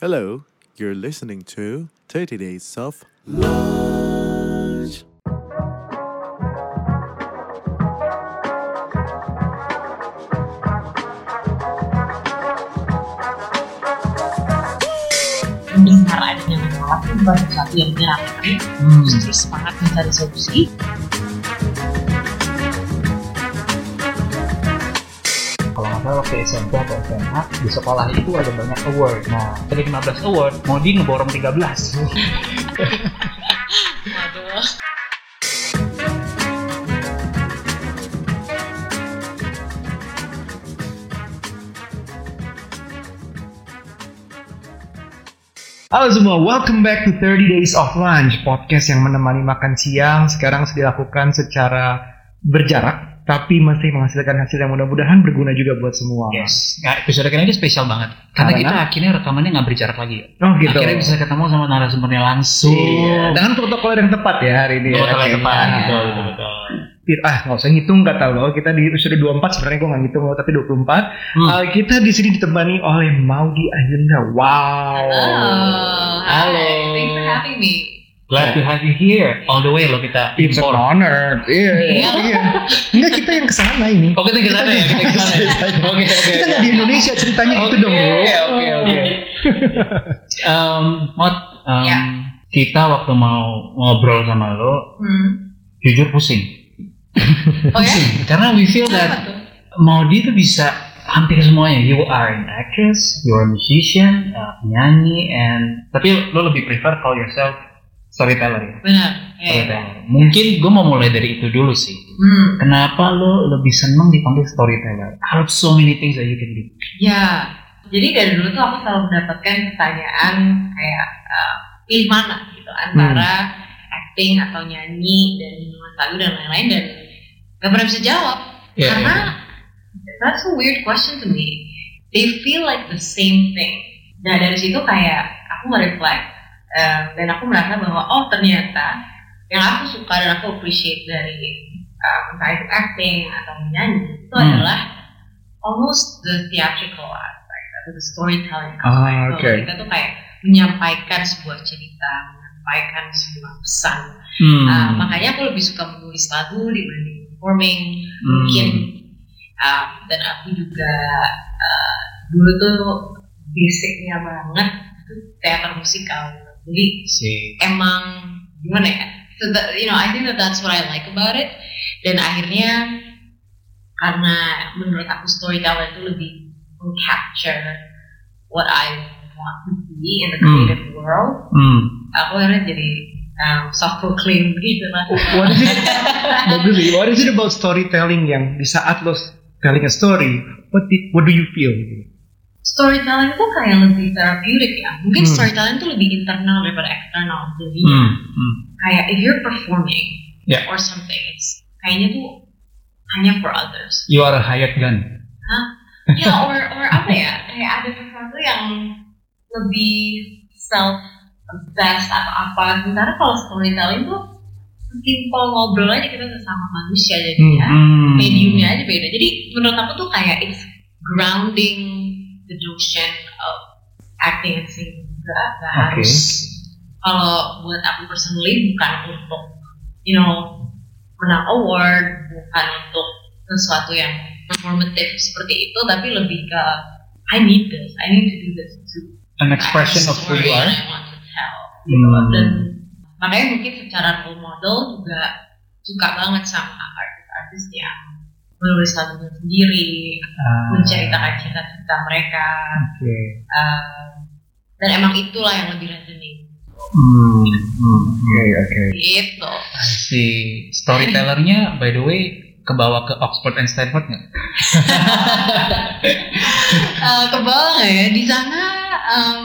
Hello, you're listening to 30 Days of Lunch. mendengar adanya masalah itu bukan sesuatu yang menyenangkan Hmm. justru semangat mencari solusi waktu SMP atau SMA di sekolah itu ada banyak award. Nah dari 15 award, Modi ngeborong 13. waduh Halo semua, welcome back to 30 Days of Lunch, podcast yang menemani makan siang. Sekarang sudah dilakukan secara berjarak, tapi masih menghasilkan hasil yang mudah-mudahan berguna juga buat semua. Yes, nah, episode kali ini spesial banget karena, Karena? kita akhirnya rekamannya nggak berjarak lagi. Oh gitu. Akhirnya bisa ketemu sama narasumbernya langsung. Iya. Dengan protokol yang tepat ya hari ini. ya, betul, kayaknya. tepat, betul, betul, betul. Ah, nggak usah ngitung, tahu loh. Kita di episode 24, sebenarnya gue nggak ngitung loh, tapi 24. Hmm. Uh, kita di sini ditemani oleh Maudi Ayunda. Wow. Halo. Thanks for having me. Glad to have you here all the way loh kita It's an import. honor. Iya, iya. iya. Enggak, kita yang ke sana ini. Oh kita ke sana ya, kita ke sana. ya? Oke oke. Kita nggak di Indonesia ceritanya itu dong, bro. Oke oke oke. Um, Mot, um, Ya. kita waktu mau ngobrol sama lo, Hmm. jujur pusing. Oh ya? Pusing. Karena we feel that? Maudi tuh bisa hampir semuanya. You are an actress, you are a musician, uh, penyanyi, and tapi lo lebih prefer call yourself storyteller ya. Benar. Ya, ya. Storyteller. Mungkin gue mau mulai dari itu dulu sih. Hmm. Kenapa lo lebih seneng dipanggil storyteller? Out of so many things that you can do. Ya. Jadi dari dulu tuh aku selalu mendapatkan pertanyaan kayak uh, pilih mana gitu antara acting atau nyanyi dan nulis lagu dan lain-lain dan gak pernah bisa jawab Iya, karena that's a weird question to me. They feel like the same thing. Nah dari situ kayak aku nge-reflect uh, dan aku merasa bahwa oh ternyata yang aku suka dan aku appreciate dari uh, entah itu acting atau menyanyi itu Hmm. adalah almost the theatrical aspect atau the storytelling aspect. Ah, Bahwa oke. Kita tuh kayak menyampaikan sebuah cerita, menyampaikan sebuah pesan. Hmm. Uh, makanya aku lebih suka menulis lagu dibanding performing Hmm. mungkin uh, dan aku juga uh, dulu tuh basicnya banget itu teater musikal jadi Si. emang gimana ya so that, you know I think that that's what I like about it dan akhirnya karena menurut aku storyteller itu lebih capture what I want to be in the Hmm. creative world Hmm. aku akhirnya jadi um, self proclaimed gitu lah What is it? Bagus sih. What is it about storytelling yang di saat lo telling a story, what di- what do you feel? Storytelling itu kayak lebih therapeutic ya. Mungkin Hmm. storytelling itu lebih internal daripada eksternal. Jadi Hmm. Hmm. kayak if you're performing Yeah. or something, it's kayaknya tuh hanya for others. You are a hired gun. ya or or apa ya? Kayak ada sesuatu yang lebih self obsessed atau apa. Sementara kalau storytelling tuh simple ngobrol aja kita sesama manusia jadinya. Hmm. mediumnya aja beda. Jadi menurut aku tuh kayak it's grounding the notion of acting and singing juga nggak Oke. harus. Kalau buat aku personally bukan untuk you know menang award, bukan untuk sesuatu yang performative seperti itu, tapi lebih ke I need this, I need to do this to An expression of who you are. I want to tell. Gitu. Hmm. Dan makanya mungkin secara role model juga suka banget sama artis-artis yang menulis lagunya sendiri, Ah, menceritakan cerita-cerita mereka, Oke. um, dan emang itulah yang lebih resonate. Hmm. Hmm. Oke, oke. Gitu. Si storytellernya by the way kebawa ke Oxford and Stanford nggak? uh, kebal nggak ya di sana? Um,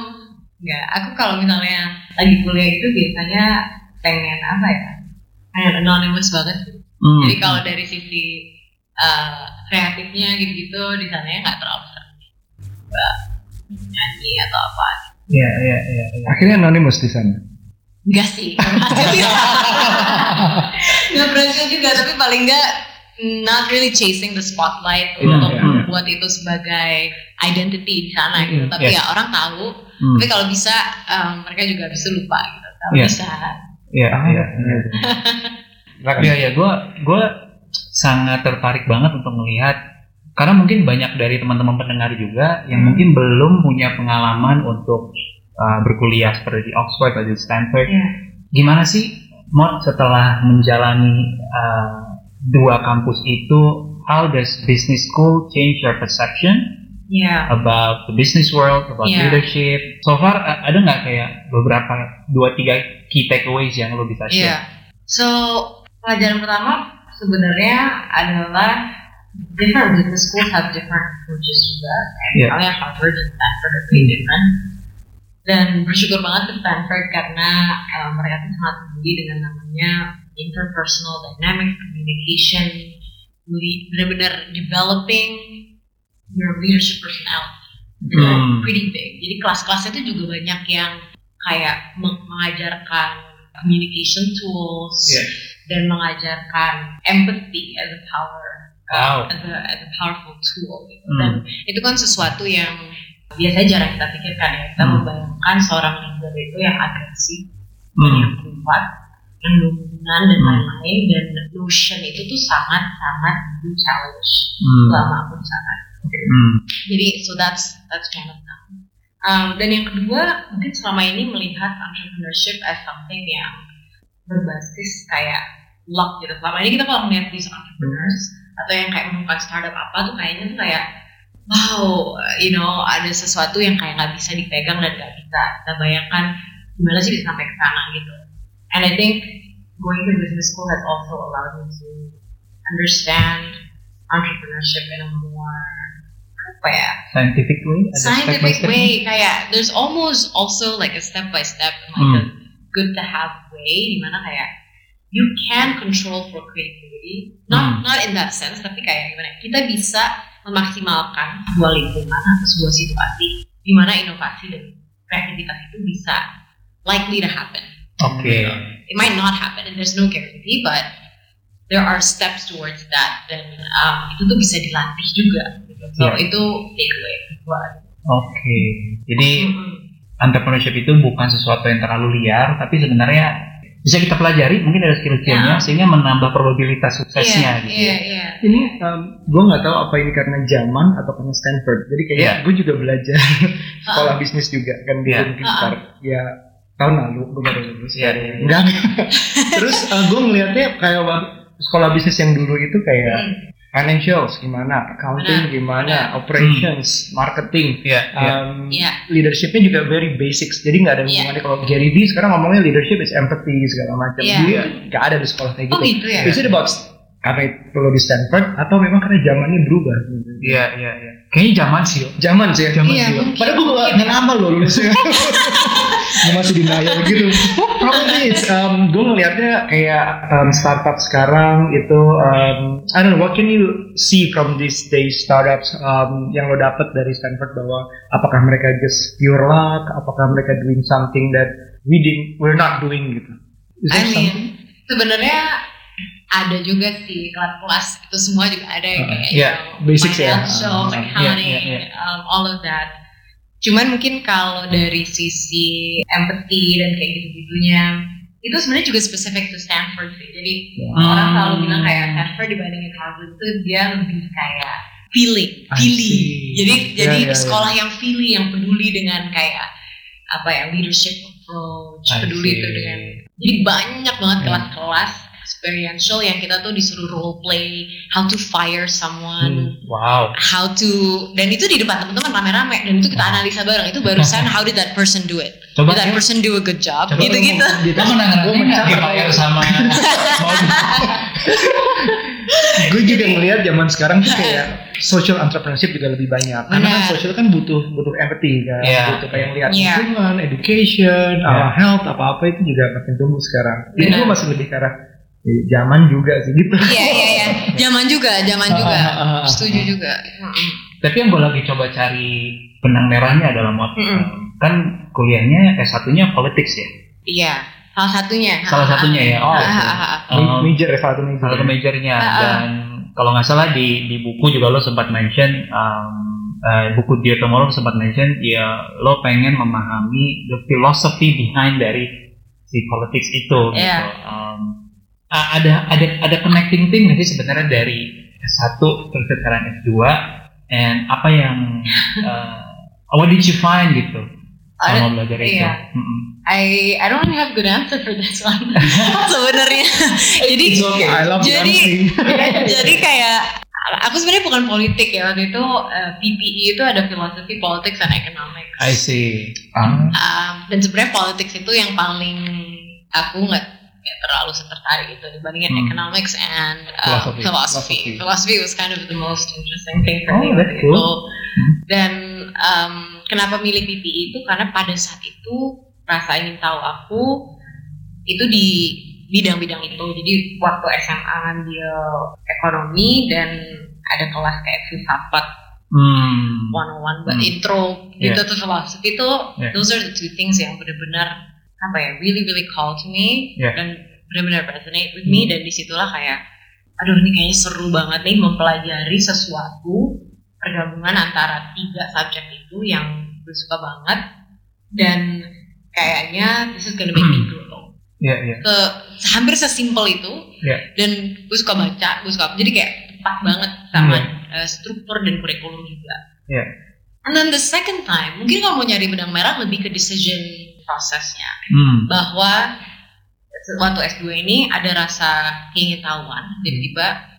nggak. Aku kalau misalnya lagi kuliah itu biasanya pengen apa ya? Pengen anonymous banget. Hmm. Jadi kalau dari sisi uh, kreatifnya gitu-gitu di sana ya nggak terlalu sering nyanyi atau apa. Iya, iya, iya. iya. Akhirnya anonymous di sana. Enggak sih, nggak berhasil juga. Tapi paling nggak not really chasing the spotlight Iya, untuk iya. membuat itu sebagai identity di sana gitu. Mm, Tapi yes. ya orang tahu Hmm. Tapi kalau bisa um, mereka juga bisa lupa gitu. Kalau Iya. bisa. Iya, iya. iya. Iya, iya, gue gue sangat tertarik banget untuk melihat karena mungkin banyak dari teman-teman pendengar juga yang Hmm. mungkin belum punya pengalaman untuk uh, berkuliah seperti di Oxford atau di Stanford. Iya. Gimana sih, Mod, setelah menjalani uh, dua kampus itu, how does business school change your perception Iya. about the business world, about Yeah. leadership? So far, ada nggak kayak beberapa dua tiga key takeaways yang lo bisa share? So pelajaran pertama sebenarnya adalah different business schools have different approaches juga. Kayak Iya. Misalnya Harvard dan Stanford are very different. Dan bersyukur banget ke Stanford karena eh, mereka tuh sangat peduli dengan namanya interpersonal dynamics, communication, benar-benar developing your leadership personality. Hmm. pretty big. Jadi kelas-kelasnya tuh juga banyak yang kayak meng- mengajarkan communication tools Iya. Dan mengajarkan empathy as a power Wow. as a, as a powerful tool gitu. Hmm. dan itu kan sesuatu yang biasanya jarang kita pikirkan ya kita Hmm. membayangkan seorang leader itu yang agresif Hmm. yang kuat yang dominan dan Hmm. lain-lain dan notion itu tuh sangat sangat di challenge Hmm. selama aku di sana Hmm. jadi so that's that's one of them. Um, dan yang kedua mungkin selama ini melihat entrepreneurship as something yang berbasis kayak luck gitu. Selama ini kita kalau melihat these entrepreneurs atau yang kayak menemukan startup apa tuh kayaknya tuh kayak wow, you know ada sesuatu yang kayak nggak bisa dipegang dan nggak bisa kita bayangkan gimana sih bisa sampai ke sana gitu. And I think going to business school has also allowed me to understand entrepreneurship in a more apa ya Scientific way? Scientific way kayak there's almost also like a step by step a good to have way di mana kayak you can control for creativity not Hmm. not in that sense tapi kayak gimana kita bisa memaksimalkan sebuah lingkungan atau sebuah situasi di mana inovasi dan kreativitas itu bisa likely to happen Oke. it might not happen and there's no guarantee but there are steps towards that dan um, itu tuh bisa dilatih juga gitu. so Yeah. itu takeaway buat Oke. Jadi Mm-mm. Entrepreneurship itu bukan sesuatu yang terlalu liar, tapi sebenarnya bisa kita pelajari, mungkin ada skill-skillnya, Ya. sehingga menambah probabilitas suksesnya Iya, gitu. iya, ya. iya. Ini gue nggak tahu apa ini karena zaman atau karena Stanford. Jadi kayak Iya. gue juga belajar sekolah bisnis juga kan di Iya. Unpintar. Ya tahun lalu gue baru lulus. Iya. Enggak. Terus gue ngelihatnya kayak sekolah bisnis yang dulu itu kayak Hmm. Financials gimana, accounting Benar, gimana, benar. operations, marketing. Iya, iya. Um, Iya. leadershipnya juga very basics jadi nggak ada Iya. hubungannya kalau Gary Vee sekarang ngomongnya leadership is empathy segala macam Iya. dia nggak ada di sekolah kayak Oh gitu gitu ya? is it about karena itu lo di Stanford atau memang karena zamannya berubah? Iya, iya, iya. Kayaknya zaman sih, zaman sih ya? Zaman Iya, sih padahal gue gak, lama loh lulusnya gue masih denial gitu. Probably it's um, gue ngelihatnya kayak um, startup sekarang itu um, I don't know what can you see from these days startups um, yang lo dapet dari Stanford bahwa apakah mereka just pure luck apakah mereka doing something that we didn't we're not doing gitu? Is I mean, something? sebenarnya ada juga sih kelas-kelas itu semua juga ada yang Uh, kayak iya, you know, basics ya. financial, Uh, accounting, iya, iya, um, all of that. Cuman mungkin kalau dari sisi empathy dan kayak gitu-gitunya itu sebenarnya juga spesifik ke Stanford sih. Jadi Hmm. orang selalu bilang kayak Stanford dibandingin Harvard itu dia lebih kayak feeling, feeling. Jadi Ya, jadi ya, ya. sekolah yang feeling, yang peduli dengan kayak apa ya leadership approach, I peduli see. itu dengan jadi banyak banget Ya. kelas-kelas experiential yang kita tuh disuruh role play, how to fire someone, Wow. how to dan itu di depan teman-teman rame-rame dan itu kita analisa bareng itu barusan how did that person do it? Coba did that ya. person do a good job? Coba Gitu-gitu. Lo menang Gua menang. dibayar sama gue juga ngelihat zaman sekarang tuh kayak social entrepreneurship juga lebih banyak karena kan social kan butuh butuh empathy kan Iya. butuh kayak ngelihat Iya. lingkungan education Iya. uh, health apa apa itu juga makin tumbuh sekarang jadi Benar. gue masih lebih ke arah zaman juga sih gitu Iya iya iya. Zaman juga, zaman juga. Ah, ah, ah, Setuju juga. Tapi yang gue lagi coba cari benang merahnya adalah mod. Mm-mm. Kan kuliahnya S1-nya politics ya. Iya, salah satunya. Salah satunya ya. Oh. Ah, ah. Um, major ya salah satu major salah satu majornya dan kalau nggak salah di di buku juga lo sempat mention um, uh, buku Dear Tomorrow sempat mention ya lo pengen memahami the philosophy behind dari si politics itu gitu. Iya. Um, a- ada ada ada connecting thing sih sebenarnya dari S1 terus sekarang S2 and apa yang uh, what did you find gitu sama belajar itu? iya. Mm-mm. I I don't have good answer for this one sebenarnya. Jadi It's okay. I love Jadi- jadi kayak aku sebenarnya bukan politik ya waktu itu eh, PPE itu ada filosofi politics and economics. I see. Ah, Um, dan sebenarnya politics itu yang paling aku nggak nggak terlalu tertarik gitu dibandingin Hmm. economics and uh, Philosophy. philosophy. Philosophy. was kind of the most interesting thing for Oh, me that's waktu cool. itu. Hmm. Dan um, kenapa milih PPE itu karena pada saat itu rasa ingin tahu aku itu di bidang-bidang itu. Jadi waktu SMA ngambil ekonomi dan ada kelas kayak filsafat Hmm. 101 but Hmm. intro Yeah. gitu tuh philosophy itu Yeah. those are the two things yang benar-benar apa ya really really call to me Yeah. dan benar-benar resonate with me dan di situlah kayak aduh ini kayaknya seru banget nih mempelajari sesuatu pergabungan antara tiga subjek itu yang gue suka banget dan kayaknya this is gonna make me grow Iya, iya. ke hampir sesimpel itu Yeah. dan gue suka baca gue suka jadi kayak tepat banget sama uh, struktur dan kurikulum juga Yeah. and then the second time mungkin kalau mau nyari benang merah lebih ke decision prosesnya Hmm. bahwa waktu S2 ini ada rasa keingintahuan tiba-tiba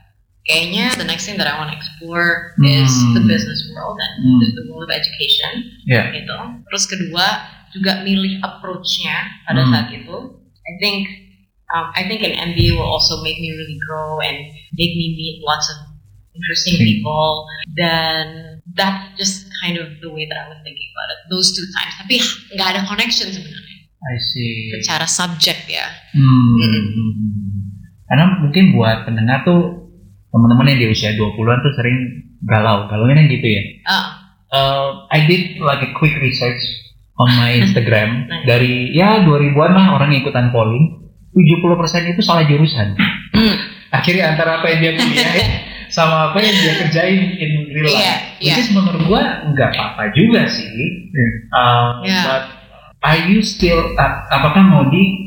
kayaknya the next thing that I want to explore is Hmm. the business world and Hmm. the, the world of education Yeah. gitu. Terus kedua juga milih approach-nya pada Hmm. saat itu. I think um, I think an MBA will also make me really grow and make me meet lots of interesting Hmm. people. Dan that's just kind of the way that I was thinking about it. Those two times. Tapi nggak ada connection sebenarnya I see. secara subjek ya. Hmm. Karena mungkin buat pendengar tuh teman-teman yang di usia 20-an tuh sering galau. Galaunya kan gitu ya. Ah, Uh, I did like a quick research on my Instagram Nice. dari ya 2000-an lah orang yang ikutan polling. 70% itu salah jurusan. hmm, Akhirnya antara apa yang dia kuliahin sama apa yang dia kerjain in real life. Iya, Which iya. is menurut gua nggak apa-apa juga sih. Uh, Iya. But are you still uh, apakah mau di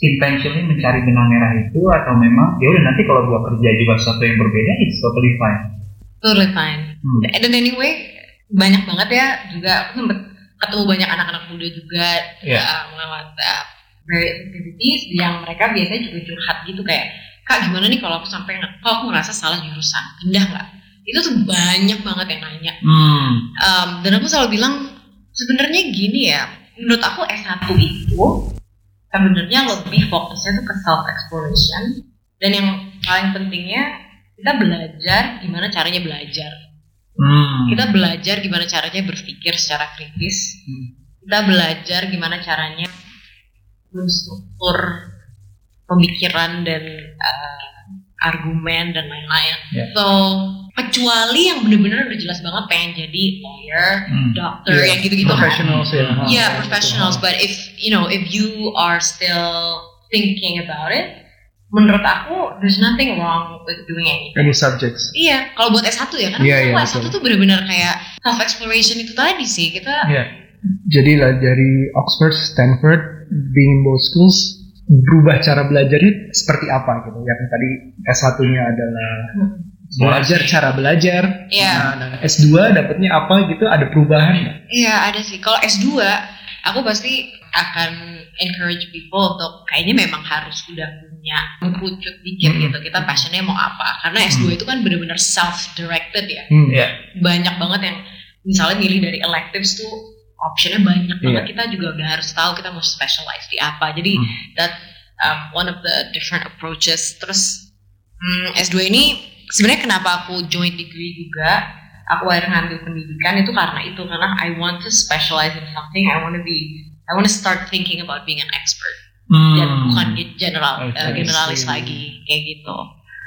intentionally mencari benang merah itu atau memang ya udah nanti kalau gua kerja juga sesuatu yang berbeda it's totally fine. totally fine. Hmm. Dan anyway banyak banget ya juga aku sempet ketemu banyak anak-anak muda juga Iya. uh, lewat uh, various activities yang mereka biasanya juga curhat gitu kayak kak gimana nih kalau aku sampai kalau aku ngerasa salah jurusan pindah nggak itu tuh banyak banget yang nanya Hmm. Um, dan aku selalu bilang sebenarnya gini ya menurut aku S1 itu sebenarnya lebih fokusnya tuh ke self exploration dan yang paling pentingnya kita belajar gimana caranya belajar Hmm. kita belajar gimana caranya berpikir secara kritis Hmm. kita belajar gimana caranya menstruktur pemikiran dan uh, argumen dan lain-lain Ya. so kecuali yang bener-bener udah jelas banget pengen jadi lawyer Hmm. dokter Iya, yang gitu-gitu kan professionals ya. yeah Ah, professionals betul. but if you know if you are still thinking about it menurut aku there's nothing wrong with doing anything Any subjects. Iya, kalau buat S1 ya kan, Iya, kalau iya, S1 betul. tuh bener-bener kayak self exploration itu tadi sih kita Iya. Jadi lah dari Oxford, Stanford, being both schools berubah cara belajarnya seperti apa gitu. Yang tadi S1-nya adalah belajar cara belajar. Iya. Nah, nah, S2 dapatnya apa gitu ada perubahan nggak? Iya ada sih. Kalau S2 aku pasti akan encourage people untuk kayaknya memang harus udah punya mengerucut dikit Hmm. gitu. Kita passionnya mau apa? Karena S2 itu kan bener-bener self directed ya. Hmm. Iya. Banyak banget yang misalnya milih dari electives tuh optionnya banyak banget. Iya. Kita juga udah harus tahu kita mau specialize di apa. Jadi Hmm. that um, one of the different approaches. Terus hmm, S2 ini sebenarnya kenapa aku join degree juga, aku akhirnya ngambil pendidikan itu karena itu karena I want to specialize in something. I want to be, I want to start thinking about being an expert Hmm. dan bukan ge- general, Okay, uh, generalis lagi kayak gitu.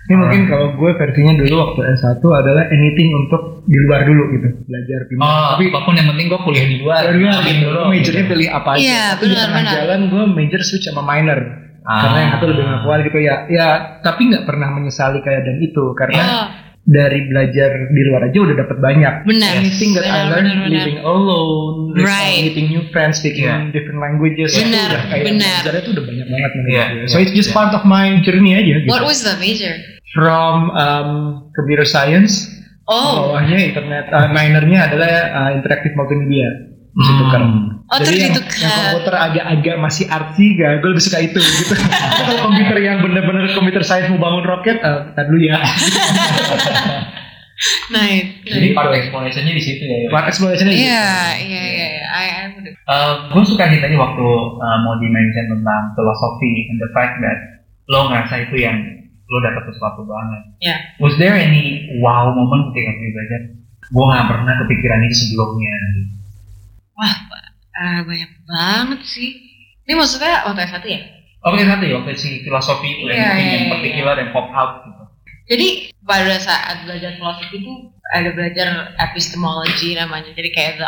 Ini mungkin kalau gue versinya dulu waktu S1 adalah anything untuk di luar dulu gitu, belajar pindah. Oh, Tapi apa pun yang penting gue kuliah di luar. Luar Ambil gitu, dulu. majornya pilih apa aja. Iya, Tapi di benar, tengah benar. jalan gue major switch sama minor. Ah. Karena yang satu lebih ngakual gitu ya. Ya, tapi nggak pernah menyesali kayak dan itu karena Oh, dari belajar di luar aja udah dapat banyak. Benar. Anything that I Benar, learned benar, benar. living alone, uh, Right. meeting new friends, speaking Yeah. different languages, itu Benar, udah kayak benar. belajarnya tuh udah banyak banget Yeah, gue. yeah, So it's just yeah. part of my journey aja gitu. What was the major? From um, computer science, Oh, bawahnya internet, uh, minornya adalah uh, interactive multimedia. Bisa Hmm. tukar. Oh, Jadi yang, yang komputer agak-agak masih artsy, gak, gue lebih suka itu gitu. Kalau komputer yang bener-bener komputer science mau bangun roket, uh, tar dulu ya. nice. Jadi nice. part explorationnya di situ ya. Part exploration Iya, iya, iya, iya. I, I would gue suka sih tadi waktu uh, mau dimention tentang filosofi and the fact that lo ngerasa itu yang lo dapet sesuatu banget. Yeah. Was there any wow moment ketika lo belajar? Gue gak pernah kepikiran itu sebelumnya. Wah, eh, banyak banget sih. Ini maksudnya waktu S1 ya? Oke satu ya, waktu si filosofi itu Iya, yang iya, yang iya. particular dan pop out gitu. Jadi pada saat belajar filosofi itu ada belajar epistemology namanya. Jadi kayak the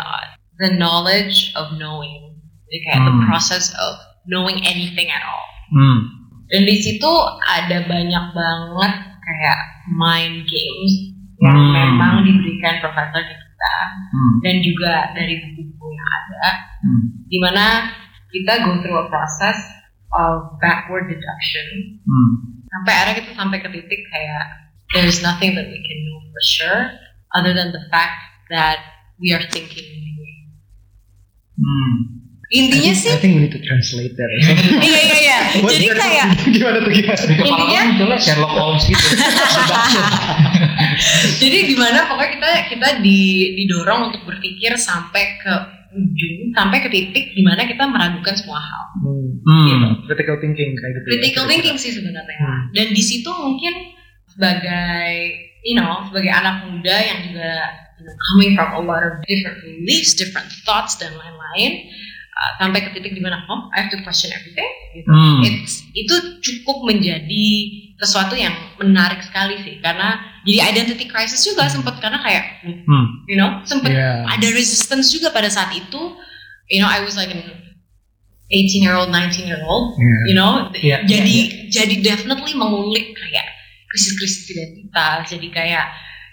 the knowledge of knowing. Jadi kayak the Hmm. process of knowing anything at all. Hmm. Dan di situ ada banyak banget kayak mind games yang Hmm. memang diberikan profesor ke kita Hmm. dan juga dari buku-buku yang ada Hmm. di mana kita go through a process of backward deduction Hmm. sampai akhirnya kita sampai ke titik kayak there's nothing that we can know for sure other than the fact that we are thinking anyway. Hmm. Intinya sih, I think we need to translate that. iya iya iya. Jadi kayak gimana tuh gimana? Di kepala Intinya- munculnya Sherlock Holmes gitu. jadi gimana pokoknya kita kita di, didorong untuk berpikir sampai ke ujung sampai ke titik di mana kita meragukan semua hal. Hmm. Critical thinking kayak gitu. ya. Critical thinking sih sebenarnya. Hmm. Dan di situ mungkin sebagai you know sebagai anak muda yang juga you know, coming from a lot of different beliefs, different thoughts dan lain-lain uh, sampai ke titik di mana oh I have to question everything. Gitu. Hmm. It's, itu cukup menjadi sesuatu yang menarik sekali sih karena jadi identity crisis juga sempat karena kayak Hmm. you know sempat Iya. ada resistance juga pada saat itu you know I was like an 18 year old 19 year old Iya. you know Iya, jadi jadi definitely mengulik kayak krisis-krisis identitas jadi kayak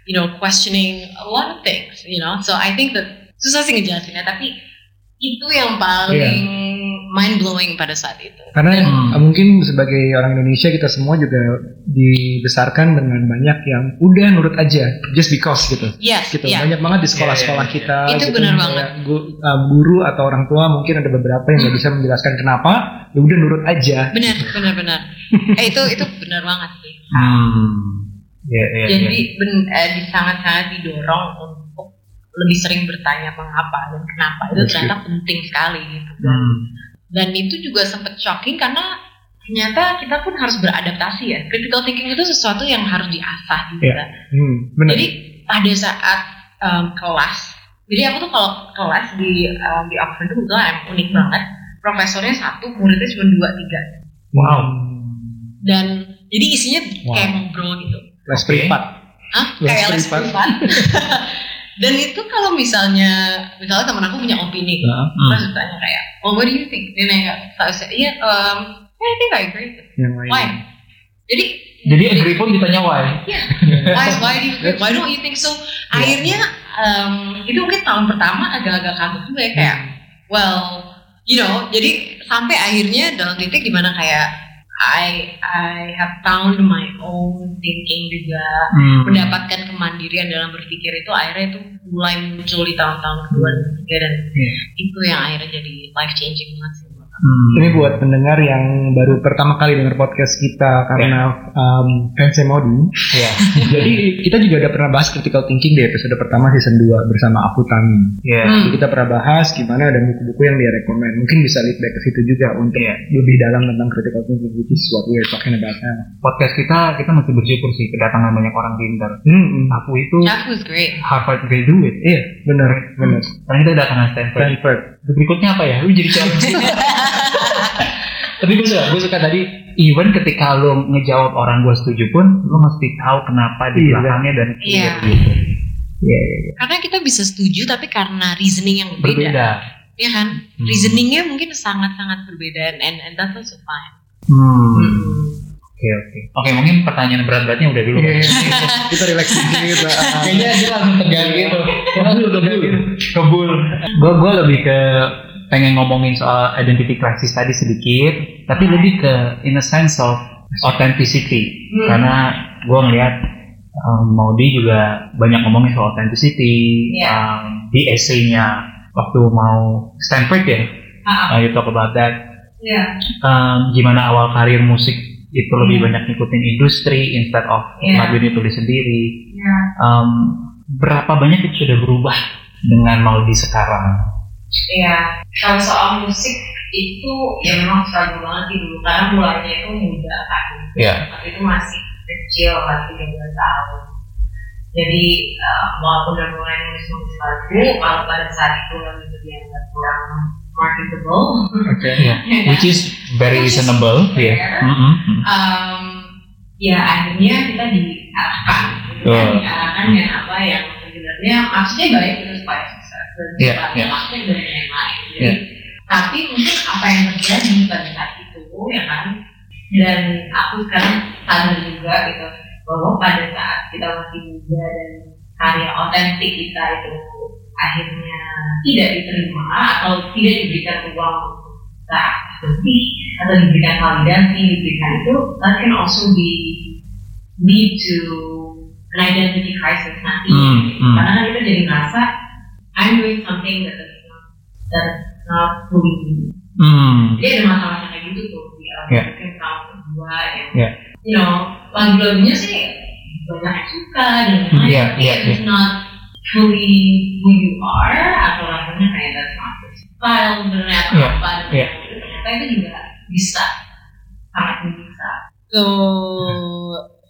you know questioning a lot of things you know so I think that susah sih ngejelasinnya tapi itu yang paling mind blowing pada saat itu Karena Hmm. uh, mungkin sebagai orang Indonesia kita semua juga dibesarkan dengan banyak yang udah nurut aja, just because gitu. yes Gitu. yeah. Banyak banget di sekolah-sekolah Iya, iya, kita. Itu gitu, benar banget. uh, guru atau orang tua mungkin ada beberapa yang nggak bisa menjelaskan kenapa, ya udah nurut aja. benar benar benar eh, itu itu benar banget sih Hmm. Ya, ya, jadi ya. ben- eh, sangat-sangat didorong untuk lebih sering bertanya mengapa dan kenapa itu ternyata penting sekali gitu Hmm. dan itu juga sempat shocking karena ternyata kita pun harus beradaptasi ya critical thinking itu sesuatu yang harus diasah juga Hmm, benar. jadi pada saat em, kelas jadi aku tuh kalau kelas di em, di Oxford itu emang unik banget profesornya satu muridnya cuma dua tiga Wow. dan jadi isinya Wow. kayak ngobrol gitu Les Oke. privat. Hah? Les kayak les privat. dan itu kalau misalnya misalnya temen aku punya opini Nah, Hmm. Terus tanya kayak, well what do you think? Dia nanya, saya saya, iya, um, yeah, I think I agree. Why? Jadi, Jadi agree pun ditanya why. yeah, why, why do you think, why don't you think so? Akhirnya, um, itu mungkin tahun pertama agak-agak kaget juga ya, kayak, well, you know, jadi sampai akhirnya dalam titik di mana kayak, I I have found my own thinking juga Hmm. mendapatkan kemandirian dalam berpikir itu akhirnya itu mulai muncul di tahun-tahun kedua dan ketiga dan Iya. itu yang akhirnya jadi life changing banget sih. Hmm. Ini buat pendengar yang baru pertama kali dengar podcast kita karena um, fansnya Modi. Iya. Jadi kita juga udah pernah bahas critical thinking di episode pertama season 2 bersama aku Tami. Iya. Hmm. Jadi kita pernah bahas gimana dan buku-buku yang dia rekomend. Mungkin bisa lead back ke situ juga untuk Iya. lebih dalam tentang critical thinking which is what we're talking about now. Podcast kita kita masih bersyukur sih kedatangan banyak orang pintar. Hmm, hmm. Aku itu That was great. Harvard graduate. Iya, benar, benar. Karena kita kedatangan Stanford. Stanford. Berikutnya apa ya? Lu jadi challenge. Tapi gue suka, gue suka tadi even ketika lo ngejawab orang gue setuju pun lo mesti tahu kenapa di Iya. belakangnya dan Iya. gitu. Iya, iya, iya. Karena kita bisa setuju tapi karena reasoning yang berbeda. Berbeda. Ya kan? Hmm. Reasoningnya mungkin sangat-sangat berbeda and and that's also fine. Hmm. Oke, Oke oke. Oke mungkin pertanyaan berat-beratnya udah dulu. Iya, iya. kita relax dikit. Kayaknya dia langsung tegang gitu. Kebul, kebul. Kebul. Gue gue lebih ke pengen ngomongin soal identity crisis tadi sedikit, tapi lebih ke in a sense of authenticity. Hmm. Karena gue ngeliat um, Maudi juga banyak ngomongin soal authenticity Iya. um, di essay-nya waktu mau Stanford ya. Ah, Uh, you talk about that. Iya. Um, gimana awal karir musik itu lebih Hmm. banyak ngikutin industri instead of Iya. lagu ini tulis sendiri. Iya. Um, berapa banyak itu sudah berubah dengan Maudi sekarang? Iya, kalau soal musik itu ya memang struggle banget sih dulu karena mulainya itu muda kan. Iya. Waktu itu masih kecil masih 13 tahun. Jadi eh, walaupun udah mulai nulis nulis lagu, kalau pada saat itu lagu itu dianggap kurang marketable, Oke. Yeah. Which is very Which is reasonable. fair. Yeah. Mm-mm. um, ya akhirnya kita diarahkan, gitu kan, Betul. diarahkan dengan apa yang sebenarnya maksudnya baik itu supaya sukses dan supaya iya. maksudnya dari yang lain. Jadi, Iya. Tapi mungkin apa yang terjadi pada saat itu ya kan, dan aku sekarang sadar juga gitu bahwa pada saat kita masih muda dan karya otentik kita itu akhirnya tidak diterima atau tidak diberikan uang lebih atau diberikan validasi diberikan itu that can also be lead to an identity crisis nanti Hmm, hmm. karena kan kita jadi ngerasa I'm doing something that is not that is not fully me Hmm. jadi ada masalah kayak gitu tuh di album Yeah. mungkin tahun kedua yang Yeah. you know lagu-lagunya sih banyak yang suka dan lain-lain yeah, yeah, it's not fully who you are atau rasanya kayak that's not your style sebenarnya atau Yeah, apa dan yeah. lain-lain. ternyata itu juga bisa sangat bisa So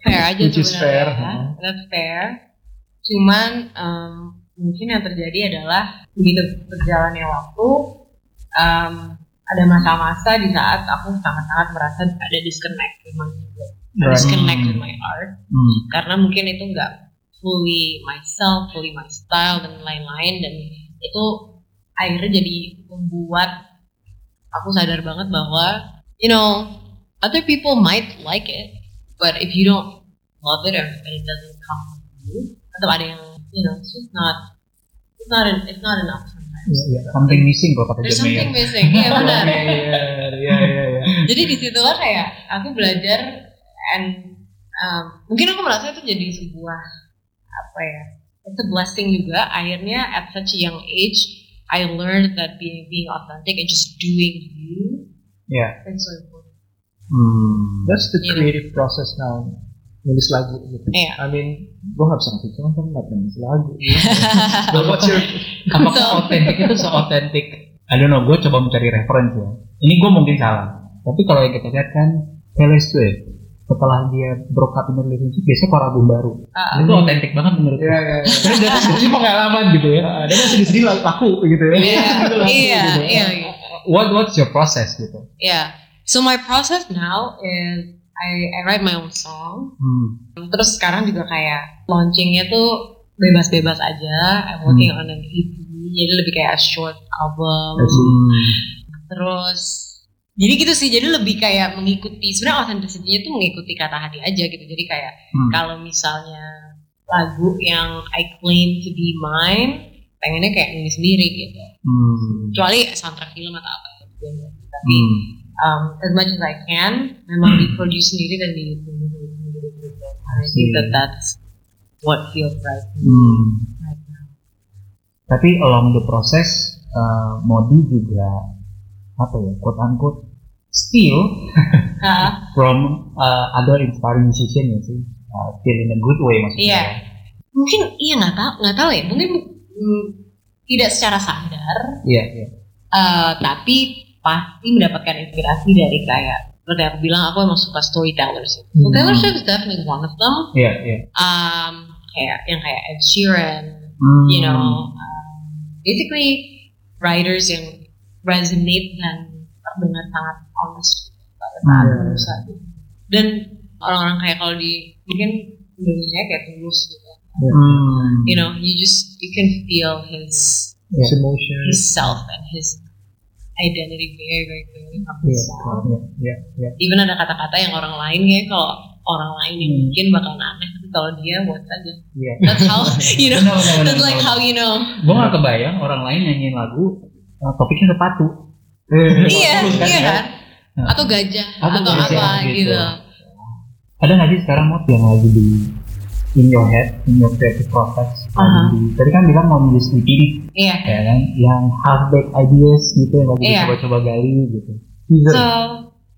fair aja Which fair, sebenarnya. huh? That's fair. Cuman em, mungkin yang terjadi adalah begitu berjalannya waktu, em, ada masa-masa di saat aku sangat-sangat merasa ada disconnect music, Right. disconnect with my art, Hmm. karena mungkin itu nggak fully myself, fully my style dan lain-lain. Dan itu akhirnya jadi membuat aku sadar banget bahwa you know other people might like it but if you don't love it or it doesn't come from you atau ada yang you know it's just not it's not en- it's not enough sometimes. Yeah, something missing kalau kata there's John something missing. Iya benar. Iya, iya, iya, iya. jadi di situlah kayak aku belajar and um, mungkin aku merasa itu jadi sebuah apa ya it's a blessing juga akhirnya at such a young age I learned that being being authentic and just doing you Yeah. is so important Hmm. That's the creative process now. Nulis lagu gitu. Iya. I mean, gue gak bisa ngasih contoh, gak pernah nulis lagu. But what's your Apakah So- otentik itu seotentik? I don't know, gue coba mencari referensi ya. Ini gue mungkin salah. Tapi kalau yang kita lihat kan Taylor Swift setelah dia broke up in relationship biasanya keluar album baru. Ah, Itu otentik banget menurut gue. Iya, iya. Karena dia pengalaman gitu ya. Dia kan sedih-sedih laku gitu ya. Iya, Itu laku iya, gitu. iya, iya. What what's your process gitu? Yeah. So my process now is I, I write my own song. Hmm. Terus sekarang juga kayak launchingnya tuh bebas-bebas aja. I'm working on an EP. Jadi lebih kayak a short album. Hmm. Terus jadi gitu sih. Jadi lebih kayak mengikuti. Sebenarnya authenticity-nya tuh mengikuti kata hati aja gitu. Jadi kayak Hmm. kalau misalnya lagu yang I claim to be mine, pengennya kayak ini sendiri gitu. Hmm. Kecuali soundtrack film atau apa. gitu. Tapi Hmm. um, as much as I can memang diproduce sendiri dan di sendiri gitu. And I think that that's what feels right Hmm. right now. Tapi along the process, uh, Modi juga apa ya, quote unquote, steal from uh, other inspiring musician ya sih, uh, steal in a good way maksudnya. Iya. mungkin iya nggak tahu nggak tahu ya mungkin mm, tidak secara sadar Iya, iya. uh, tapi pasti mendapatkan inspirasi dari kayak seperti aku bilang aku emang suka storytellers so Hmm. Taylor Swift is definitely one of them Iya, iya. um, kayak yang kayak Ed Sheeran Hmm. you know, um, basically writers yang resonate dan terdengar sangat honest pada saat Hmm. menulis. Dan orang-orang kayak kalau di mungkin Indonesia kayak tulus gitu. Hmm. You know, you just you can feel his His emotion. his self and his identity very very clearly. Iya, bisa iya, iya, iya. even ada kata-kata yang orang lain kayak kalau orang lain yang Hmm. bikin bakalan aneh tapi kalau dia buat aja Iya. that's how you know Benar, benar, that's benar, like benar. how you know Gue gak kebayang orang lain nyanyiin lagu uh, topiknya sepatu. iya kan, iya ya? kan Nah. atau gajah Atau atau, gajah, apa gitu. gitu, Ada gak sih sekarang mod yang lagi di in your head, in your creative process? lagi Aha. di- tadi kan bilang mau nulis iya ya kan? Yang half baked ideas gitu yang lagi Iya. coba-coba gali gitu. Teaser. so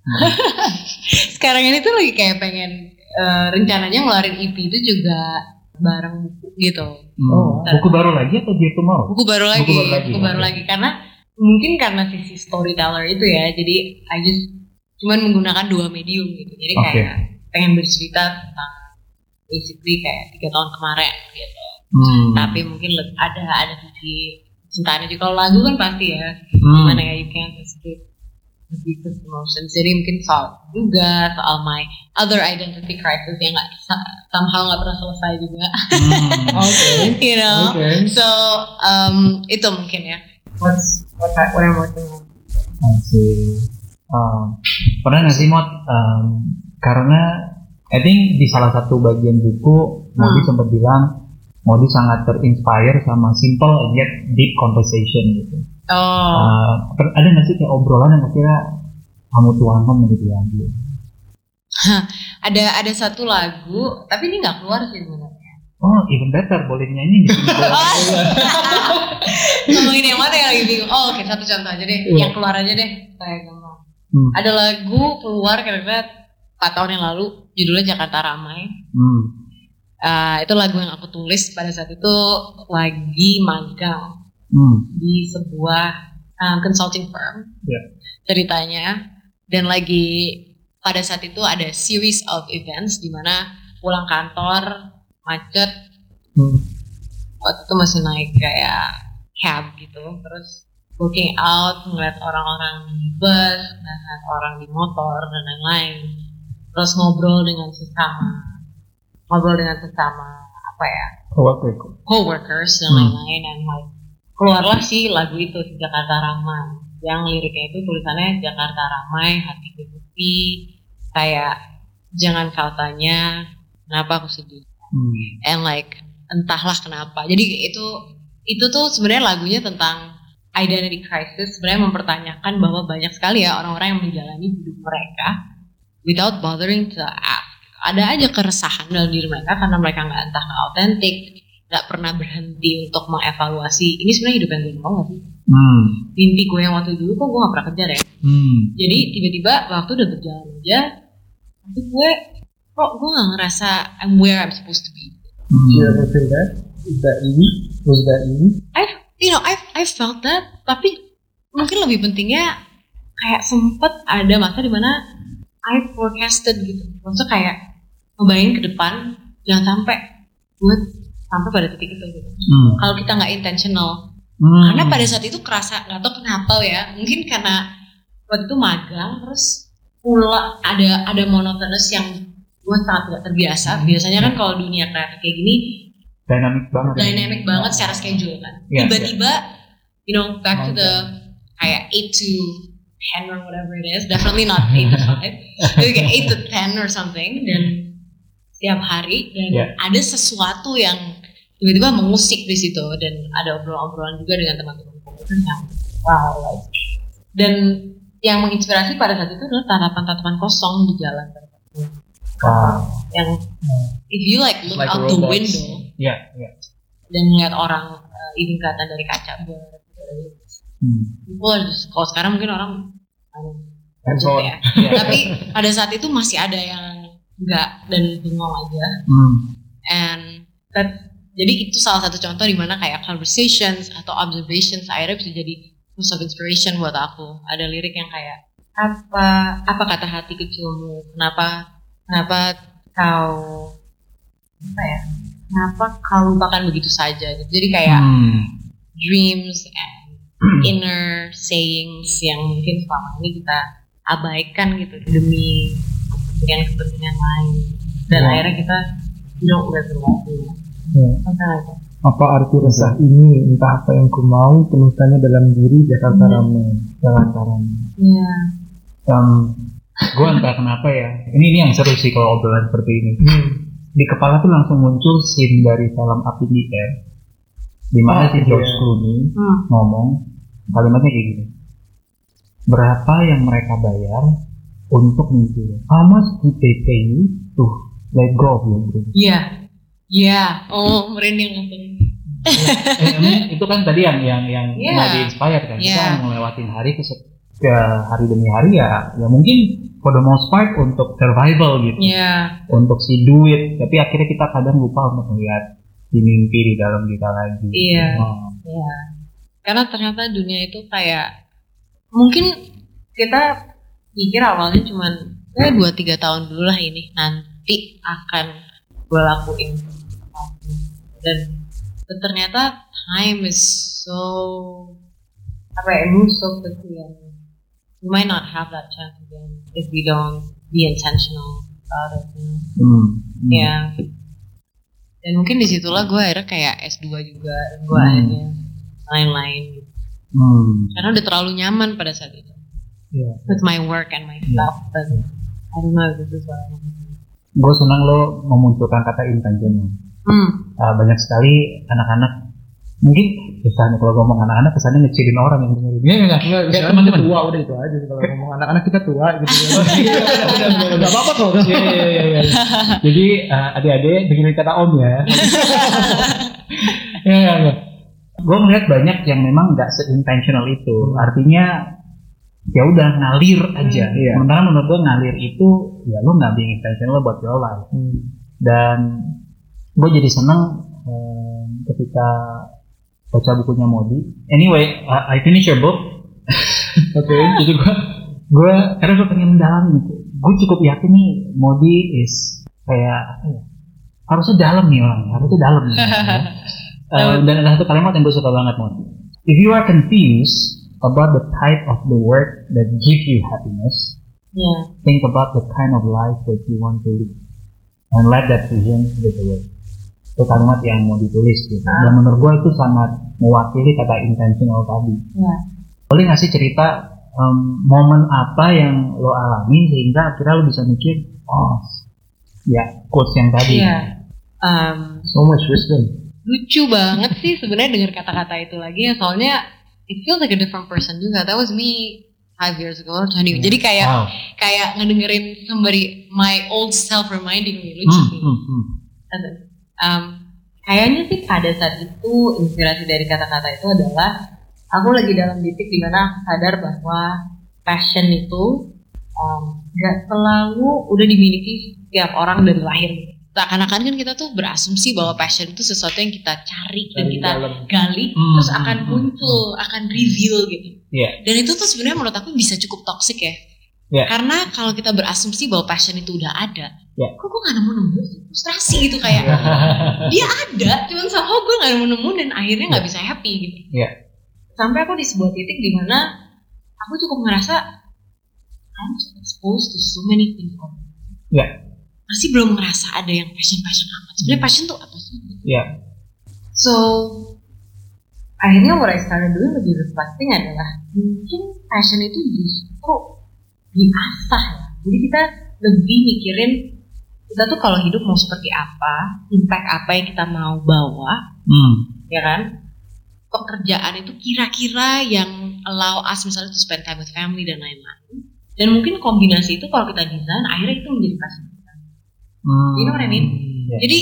sekarang ini tuh lagi kayak pengen eh, rencananya ngeluarin EP itu juga bareng buku gitu Hmm. Oh. buku baru lagi atau dia tuh mau? buku baru lagi Buku baru lagi, buku baru lagi karena mungkin karena sisi storyteller itu ya jadi I just cuman menggunakan dua medium gitu jadi Oke. kayak pengen bercerita tentang basically kayak tiga tahun kemarin gitu Hmm. tapi mungkin ada ada sisi cintanya juga kalau lagu kan pasti ya Hmm. gimana ya you can't escape the deepest emotions jadi mungkin soal juga soal my other identity crisis yang nggak somehow nggak pernah selesai juga Hmm. Oke. you know Oke. so um, itu mungkin ya what's what, I, what I'm working on Asik. Um, pernah nggak sih Mot? Um, karena I think di salah satu bagian buku Modi Hmm. sempat bilang Modi sangat terinspire sama simple and yet deep conversation gitu. oh Uh, ada nggak sih kayak obrolan yang kira kamu tuangkan gitu ya? ada ada satu lagu tapi ini nggak keluar sih sebenarnya Oh, even better boleh nyanyi di sini. ngomongin yang mana yang lagi bingung oh oke satu contoh aja deh Iya. yang keluar aja deh saya ngomong Hmm. ada lagu keluar kira-kira 4 tahun yang lalu judulnya Jakarta Ramai Hmm. Eh, itu lagu yang aku tulis pada saat itu lagi magang Hmm. di sebuah um, consulting firm Ya. ceritanya dan lagi pada saat itu ada series of events di mana pulang kantor macet Hmm. waktu itu masih naik kayak cab gitu terus looking out ngeliat orang-orang di bus ngeliat orang di motor dan lain-lain terus ngobrol dengan sesama ngobrol dengan sesama apa ya oke. coworkers dan Hmm. lain-lain dan like keluarlah sih lagu itu Jakarta Ramai yang liriknya itu tulisannya Jakarta Ramai hatiku sepi kayak jangan kau tanya kenapa aku sedih Hmm. and like entahlah kenapa jadi itu itu tuh sebenarnya lagunya tentang identity crisis sebenarnya mempertanyakan bahwa banyak sekali ya orang-orang yang menjalani hidup mereka without bothering to ask ada aja keresahan dalam diri mereka karena mereka nggak entah nggak autentik nggak pernah berhenti untuk mengevaluasi ini sebenarnya hidup yang gue mau gak sih Hmm. mimpi gue yang waktu dulu kok gue gak pernah kejar ya Hmm. jadi tiba-tiba waktu udah berjalan aja tapi gue kok gue gak ngerasa I'm where I'm supposed to be Do you Hmm. ever feel that? Is that easy? Was that easy? I you know I I felt that tapi mungkin lebih pentingnya kayak sempet ada masa di mana I forecasted gitu maksudnya kayak ngebayangin ke depan jangan sampai gue sampai pada titik itu gitu Hmm. kalau kita nggak intentional Hmm. karena pada saat itu kerasa nggak tahu kenapa ya mungkin karena waktu itu magang terus pula ada ada monotonous yang gue sangat nggak terbiasa biasanya kan kalau dunia kreatif kayak gini dynamic banget. ya. dynamic banget secara schedule kan. Iya, Tiba-tiba, you know, back to the kayak 8 to 10 or whatever it is, definitely not 8 to 5. Jadi kayak 8 to 10 or something dan setiap hari dan Iya. ada sesuatu yang tiba-tiba mengusik di situ dan ada obrolan-obrolan juga dengan teman-teman komunitas yang wow like dan yang menginspirasi pada saat itu adalah tatapan-tatapan kosong di jalan Wow. yang if you like look Like out the robots. window Iya, iya. dan ngeliat orang uh, even kelihatan dari kaca ber Hmm. people are just- kalau sekarang mungkin orang Handphone. ya. tapi pada saat itu masih ada yang enggak dan bengong aja Hmm. and that jadi itu salah satu contoh di mana kayak conversations atau observations akhirnya bisa jadi source of inspiration buat aku ada lirik yang kayak apa apa kata hati kecilmu kenapa kenapa kau apa ya kenapa kau lupakan begitu saja gitu. jadi kayak Hmm. dreams and inner sayings yang mungkin selama ini kita abaikan gitu demi kepentingan-kepentingan lain dan Ya. akhirnya kita don't the. Something like that. Apa arti resah ini? Entah apa yang ku mau, temukannya dalam diri Jakarta Hmm. ramai. Jakarta ramai. Iya. Gue entah kenapa ya. Ini ini yang seru sih kalau obrolan seperti ini. Hmm. Di kepala tuh langsung muncul scene dari film Up in the Air. Di mana Oh, si George iya. Clooney Hmm. ngomong kalimatnya kayak gini. Berapa yang mereka bayar untuk mimpi? How much did they pay you to let go of your dream? Iya. Iya. Oh, merinding langsung. Eh, emang itu kan tadi yang yang yang Iya. mulai di-inspire kan. Kita Iya. ngelewatin hari ke, ke hari demi hari ya, ya mungkin for the most part untuk survival gitu. Iya. untuk si duit tapi akhirnya kita kadang lupa untuk melihat di mimpi di dalam kita lagi Iya. Oh. Iya. Karena ternyata dunia itu kayak mungkin kita pikir awalnya cuman ya dua tiga tahun dulu lah ini nanti akan gue lakuin dan, dan ternyata time is so apa ya so quickly and we might not have that chance again if we don't be intentional about it. you know. Hmm. Hmm. Ya. Dan mungkin di situlah gue akhirnya kayak S2 juga, gue Hmm. akhirnya lain-lain gitu. Hmm. Karena udah terlalu nyaman pada saat itu. Iya. With my work and my stuff. But I don't know if this is what I want to do. gue senang lo memunculkan kata intentional Hmm. Ah, banyak sekali anak-anak mungkin misalnya kalau ngomong anak-anak kesannya ngecilin orang yang dengerin Iya, iya, Enggak, Kayak sekarang teman-teman tua udah itu aja sih kalau ngomong anak-anak kita tua gitu. Iya, Enggak apa-apa kok. Iya, iya, iya, iya. Jadi eh, adik-adik dengerin kata om ya. Iya, iya, iya. Gue melihat banyak yang memang nggak se-intentional itu. Artinya ya udah ngalir aja. Hmm, iya. Sementara menurut gue ngalir itu ya lo nggak being intentional buat your life. Dan gue jadi seneng eh, ketika baca bukunya Modi. Anyway, I, I finish your book. Oke, jadi gue gue karena gue pengen mendalami gue cukup yakin nih Modi is kayak apa ya, harusnya dalam nih orang harusnya dalam nih ya. Eh, dan ada satu kalimat yang gue suka banget Modi if you are confused about the type of the work that gives you happiness Yeah. think about the kind of life that you want to live and let that vision get away itu kalimat yang mau ditulis gitu. Dan menurut gue itu sangat mewakili kata intentional tadi. Yeah. boleh nggak sih cerita em, momen apa yang lo alami sehingga akhirnya lo bisa mikir oh ya quotes yang tadi. Iya. Um, So much wisdom. lucu banget sih sebenarnya dengar kata-kata itu lagi ya. Soalnya it feels like a different person juga. That was me five years ago or 20 jadi kayak wow. kayak ngedengerin somebody my old self reminding me. Lucu hmm, sih. hmm, hmm. Um, kayaknya sih pada saat itu inspirasi dari kata-kata itu adalah aku lagi dalam titik di mana aku sadar bahwa passion itu um, gak selalu udah dimiliki setiap orang dari lahir. Seakan-akan kan kita tuh berasumsi bahwa passion itu sesuatu yang kita cari dan Dari kita dalam. gali Hmm, terus hmm, akan hmm, muncul, akan reveal gitu. Iya. Dan itu tuh sebenarnya menurut aku bisa cukup toxic ya. Iya. Karena kalau kita berasumsi bahwa passion itu udah ada, Iya. kok gue gak nemu-nemu frustrasi gitu kayak dia ada, cuman somehow gue gak nemu-nemu dan akhirnya nggak bisa happy gitu. Iya. Sampai aku di sebuah titik di mana aku cukup ngerasa I'm exposed to so many things. Iya. Masih belum ngerasa ada yang passion-passion amat. Sebenarnya passion tuh apa sih? Iya. So akhirnya what I started doing lebih reflecting adalah mungkin passion itu justru diasah ya. Jadi kita lebih mikirin kita tuh kalau hidup mau seperti apa, impact apa yang kita mau bawa, Hmm. ya kan? Pekerjaan itu kira-kira yang allow us misalnya to spend time with family dan lain-lain. Dan mungkin kombinasi itu kalau kita desain akhirnya itu menjadi passion kita. Hmm. You know what I mean? Iya. Jadi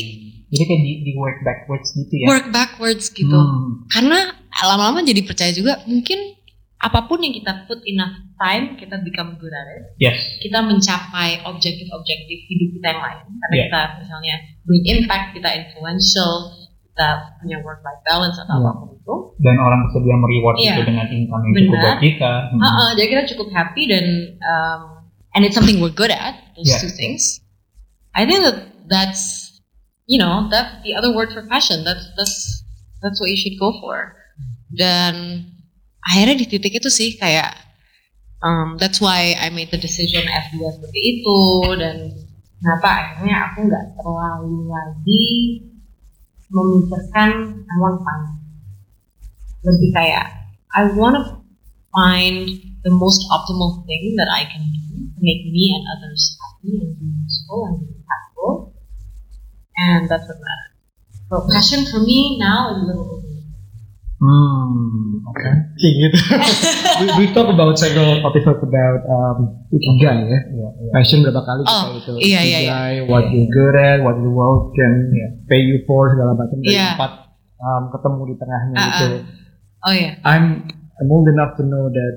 Jadi kayak di, di work backwards gitu ya. work backwards gitu. Hmm. karena lama-lama jadi percaya juga mungkin apa pun yang kita put enough time kita become good at it Yes. kita mencapai objektif-objektif hidup kita yang lain karena Yeah. kita misalnya bring impact kita influential kita punya work life balance atau Yeah. apa pun itu Dan orang bersedia mereward Iya. itu dengan income yang cukup buat kita. Hmm. Ha-ha, jadi kita cukup happy dan um, and it's something we're good at those Yeah. two things I think that that's you know that's the other word for passion that's that's that's what you should go for dan akhirnya di titik itu sih kayak um, that's why I made the decision S2 seperti itu dan kenapa akhirnya aku nggak terlalu lagi memikirkan I want fun lebih kayak I wanna find the most optimal thing that I can do to make me and others happy and be useful and be impactful. And that's what matters. So passion for me now is a little. Hmm, oke. Kayak gitu. we, we talk about several episodes about um, ikigai ya. Iya, iya. Passion berapa kali kita Oh, itu. iya, iya, Ikigai, what you good at, what the world can pay you for segala macam dari empat um, ketemu di tengahnya Ah, gitu. Oh yeah. I'm I'm old enough to know that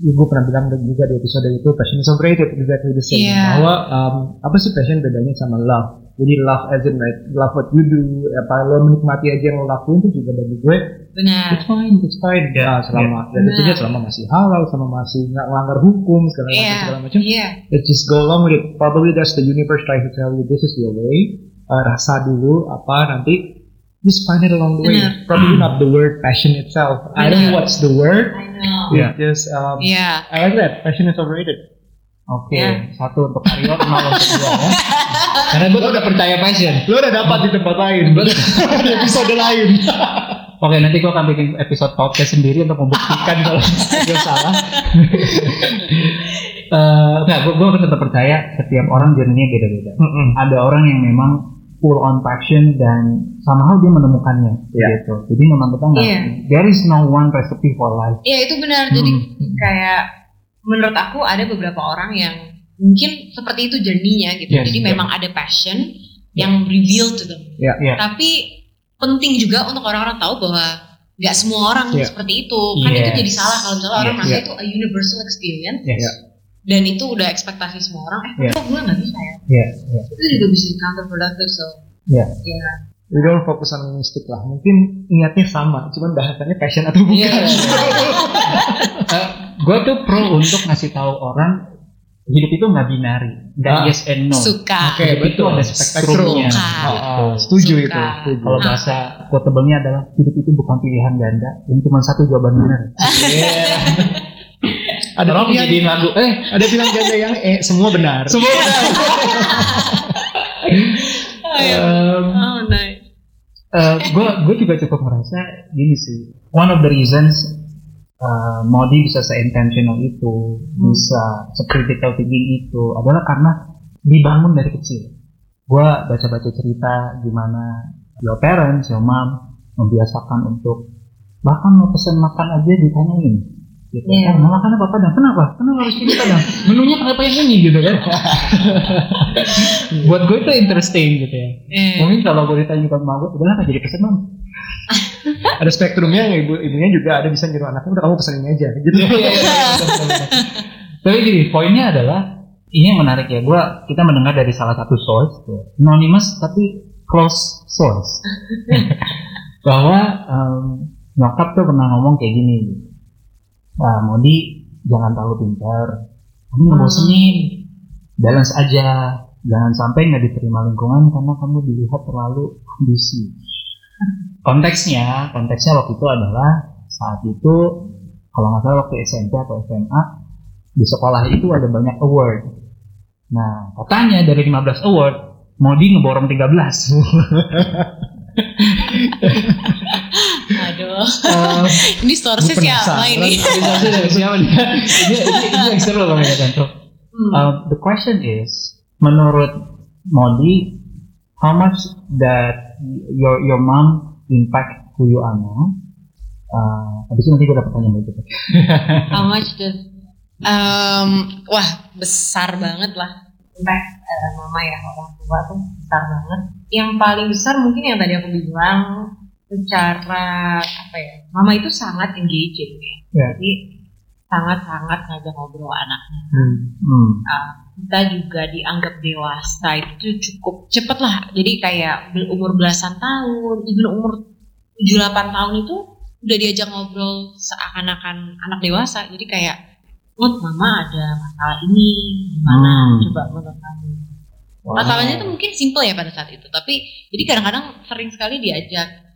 Ibu pernah bilang juga di episode itu passion is overrated exactly the same Iya. bahwa um, apa sih passion bedanya sama love jadi love as in like love what you do apa lo menikmati aja yang lo lakuin itu juga bagi gue Benar. it's fine it's fine ya selama dan Nah. tentunya selama masih halal selama masih nggak melanggar hukum segala macam Iya. segala macam Iya. let's just go along with it probably that's the universe trying to tell you this is your way Uh, rasa dulu apa nanti just find it along the way Benar. probably not the word passion itself I don't know Benar. what's the word I know. It's just um, Iya. I like that passion is overrated Oke, Iya. satu untuk Aryo, nol untuk gue ya. Karena gue udah percaya passion. lo udah dapat di tempat lain di episode lain Oke, nanti gue akan bikin episode podcast sendiri untuk membuktikan kalau gue salah. Eh, Enggak, gue, gue tetap percaya setiap orang journey-nya beda-beda. Ada orang yang memang full on passion dan somehow dia menemukannya Iya. gitu. Jadi memang kita nggak, Iya. there is no one recipe for life. Iya itu benar. Jadi Hmm. kayak menurut aku ada beberapa orang yang mungkin seperti itu journey-nya gitu. Yes, Jadi iya. memang ada passion yang reveal to them. ya Iya. Tapi penting juga untuk orang-orang tahu bahwa nggak semua orang Iya. seperti itu. Kan itu Yes. jadi salah kalau misalnya orang merasa itu a universal experience. Iya. dan itu udah ekspektasi semua orang. Eh kok gue nggak bisa ya? Iya, iya. Itu juga bisa counterproductive. So Iya. ya. we don't focus on mystic lah mungkin niatnya sama cuman bahasannya passion atau bukan Iya. gue tuh pro untuk ngasih tahu orang hidup itu nggak binari, nggak Ah. yes and no. Suka. Oke, Hidup itu betul. ada spektrumnya. Suka. Gitu. setuju Suka. itu setuju. Kalau bahasa quotable-nya adalah hidup itu bukan pilihan ganda, yang cuma satu jawaban benar. ada Orang jadiin lagu, eh ada pilihan ganda yang eh semua benar semua benar. Oh, iya. Em, Oh nice. gue gue juga cukup merasa gini sih. One of the reasons uh, Modi bisa se-intentional itu, bisa se-critical thinking itu adalah karena dibangun dari kecil. Gue baca-baca cerita gimana your parents, your mom membiasakan untuk bahkan mau pesen makan aja ditanyain. Gitu. Iya. "Eh, mau makan apa padang? Kenapa? Kenapa harus ini padang? Menunya kenapa yang ini gitu kan? Buat gue itu interesting gitu ya. Eh. Mungkin kalau gue ditanya ke emak gue, udahlah jadi pesen mam. ada spektrumnya ibu ibunya juga ada bisa nyuruh anaknya udah kamu pesen ini aja gitu Iya, Tapi gini, poinnya adalah ini yang menarik ya. Gua kita mendengar dari salah satu source, ya, anonymous tapi close source, bahwa em, nyokap tuh pernah ngomong kayak gini. Wah, Modi jangan terlalu pintar, kamu ngebosenin, balance aja, jangan sampai nggak diterima lingkungan karena kamu dilihat terlalu ambisi. Konteksnya, konteksnya waktu itu adalah saat itu kalau nggak salah waktu SMP atau SMA di sekolah itu ada banyak award. Nah, katanya dari 15 award, Modi ngeborong 13. Aduh. Eh, Ini sources siapa ini? Siapa nih? Ini, ini, ini yang seru loh ya Tante. Hmm. Uh, the question is, menurut Modi, how much that your your mom impact who you are now? Uh, habis itu nanti gue dapat pertanyaan berikutnya. How much does um, wah besar banget lah impact eh, mama ya orang tua tuh besar banget. Yang paling besar mungkin yang tadi aku bilang secara apa ya mama itu sangat engaging ya. Ya. Jadi sangat-sangat ngajak ngobrol anaknya. Hmm. Uh, kita juga dianggap dewasa itu cukup cepet lah. Jadi kayak umur belasan tahun, even umur 7-8 tahun itu udah diajak ngobrol seakan-akan anak dewasa. Jadi kayak, Mut, mama ada masalah ini, gimana? Hmm. Coba menurut kamu. Masalahnya itu mungkin simple ya pada saat itu, tapi jadi kadang-kadang sering sekali diajak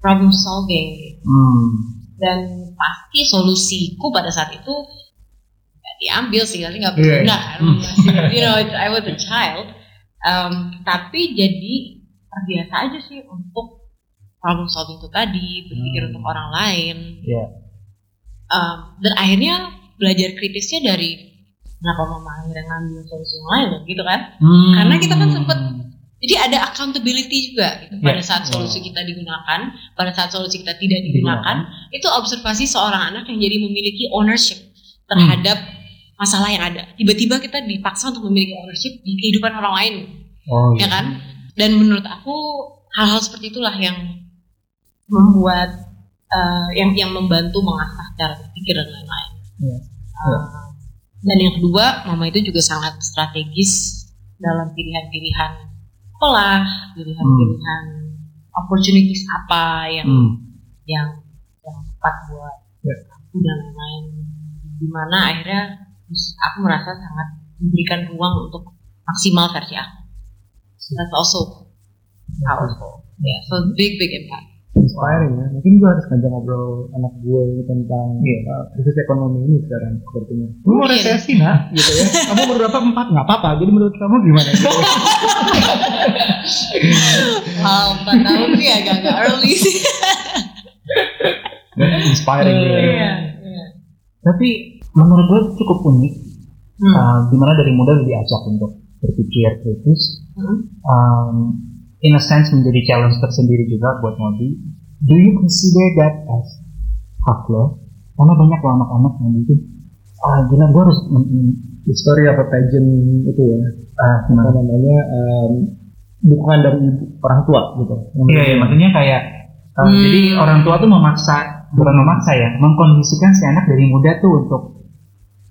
problem solving Hmm. dan pasti solusiku pada saat itu nggak diambil sih kali nggak Iya, iya. berguna kan Masih- you know I was a child Um, tapi jadi terbiasa aja sih untuk problem solving itu tadi berpikir Hmm. untuk orang lain Iya. Um, dan akhirnya belajar kritisnya dari kenapa mama akhirnya ngambil solusi yang lain gitu kan Hmm. Karena kita kan sempet jadi ada accountability juga gitu. pada Ya. saat solusi kita digunakan pada saat solusi kita tidak digunakan. itu observasi seorang anak yang jadi memiliki ownership terhadap masalah yang ada. Tiba-tiba kita dipaksa untuk memiliki ownership di kehidupan orang lain. Oh, ya kan? Dan menurut aku hal-hal seperti itulah yang membuat eh, yang yang membantu mengasah cara berpikir dan lain-lain. Iya. Eh, dan yang kedua mama itu juga sangat strategis dalam pilihan-pilihan sekolah pilihan-pilihan opportunities apa yang Hmm. yang yang tepat buat Ya. aku dan lain-lain. Di mana akhirnya aku merasa sangat memberikan ruang untuk maksimal versi aku. That's also powerful. Yeah so big big impact inspiring ya mungkin gue harus ngajak ngobrol anak gue tentang Iya. uh, krisis ekonomi ini sekarang sepertinya gue mau Mungkin. resesi nak gitu ya kamu berapa empat nggak apa-apa jadi menurut kamu gimana gitu wow empat tahun sih agak-agak early sih inspiring ya. Iya, iya. Tapi menurut gue cukup unik. Hmm. Uh, di mana dari muda diajak untuk berpikir kritis. Hmm. Um, in a sense menjadi challenge tersendiri juga buat Modi. Do you consider that as tough love? Karena banyak loh anak-anak yang mungkin ah gila gue harus men- men- story apa pageant itu ya ah, apa namanya um, dukungan dari orang tua gitu Iya, iya, maksudnya kayak uh, Hmm. jadi orang tua tuh memaksa, bukan memaksa ya, mengkondisikan si anak dari muda tuh untuk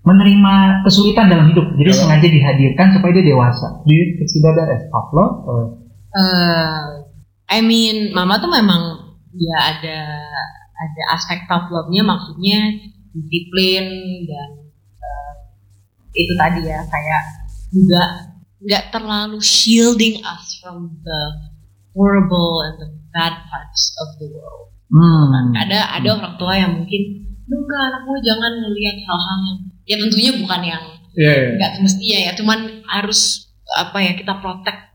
menerima kesulitan dalam hidup. Jadi Iya. sengaja dihadirkan supaya dia dewasa. Do you consider that as? Or? Eh, I mean, mama tuh memang ya ada ada aspek love-nya maksudnya disiplin dan eh, itu tadi ya kayak juga nggak terlalu shielding us from the horrible and the bad parts of the world. Hmm. Ada ada orang tua yang mungkin "Lu enggak anakmu jangan ngelihat hal-hal yang ya tentunya bukan yang Iya, iya. nggak semestinya ya, cuman harus apa ya kita protect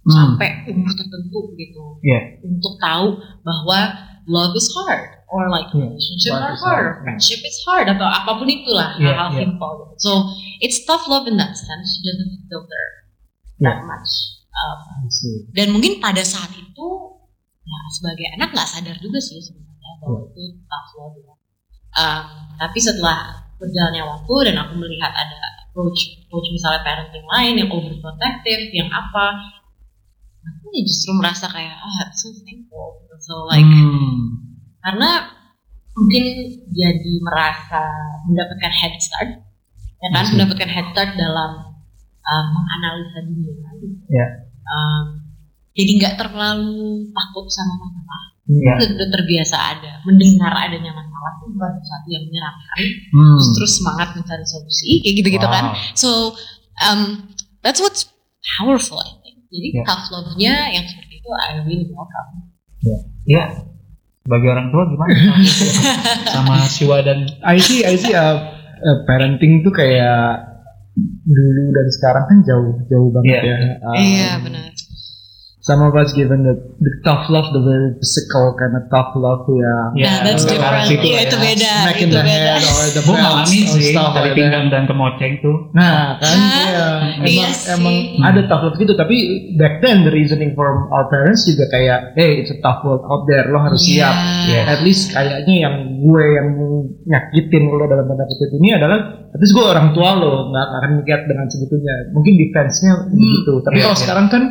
Hmm. sampai umur tertentu gitu Iya. untuk tahu bahwa love is hard or like Iya. relationship Life are is hard, hard, iya. friendship is hard atau apa pun itulah Iya, hal-hal iya. simple gitu. so it's tough love in that sense she doesn't filter Iya. that much Um, dan mungkin pada saat itu ya sebagai anak nggak sadar juga sih sebenarnya bahwa Iya. itu tough love ya. Um, tapi setelah berjalannya waktu dan aku melihat ada approach approach misalnya parenting lain yang overprotective yang apa ya justru merasa kayak ah so thankful so like Hmm. karena mungkin jadi merasa mendapatkan head start ya kan Masih. mendapatkan head start dalam um, menganalisa dunia gitu. Ya. Um, jadi nggak terlalu takut sama masalah. Itu udah terbiasa ada mendengar adanya masalah itu bukan sesuatu yang menyenangkan Hmm. justru semangat mencari solusi kayak gitu gitu Wow. kan so um, that's what's powerful I jadi Ya. tough love-nya yang seperti itu I really welcome Ya. Bagi orang tua gimana? Sama Siwa dan I see I see uh, uh, parenting tuh kayak dulu dan sekarang kan jauh jauh banget Iya. ya Um, iya benar some of us given the, the tough love the very physical kind of tough love ya Ya, nah that's sekarang different situ iya lah itu ya. beda smack in itu the beda head or the Gue ngalamin sih stuff dari pinggang dan kemoceng tuh. Nah kan Ah, iya, emang, iya sih. emang ada tough love gitu tapi back then the reasoning from our parents juga kayak hey it's a tough world out there lo harus Iya. siap Iya. at least kayaknya yang gue yang nyakitin lo dalam tanda kutip ini adalah at least gue orang tua lo nggak akan mikir dengan sebetulnya mungkin defense-nya gitu tapi Iya, kalau iya. sekarang kan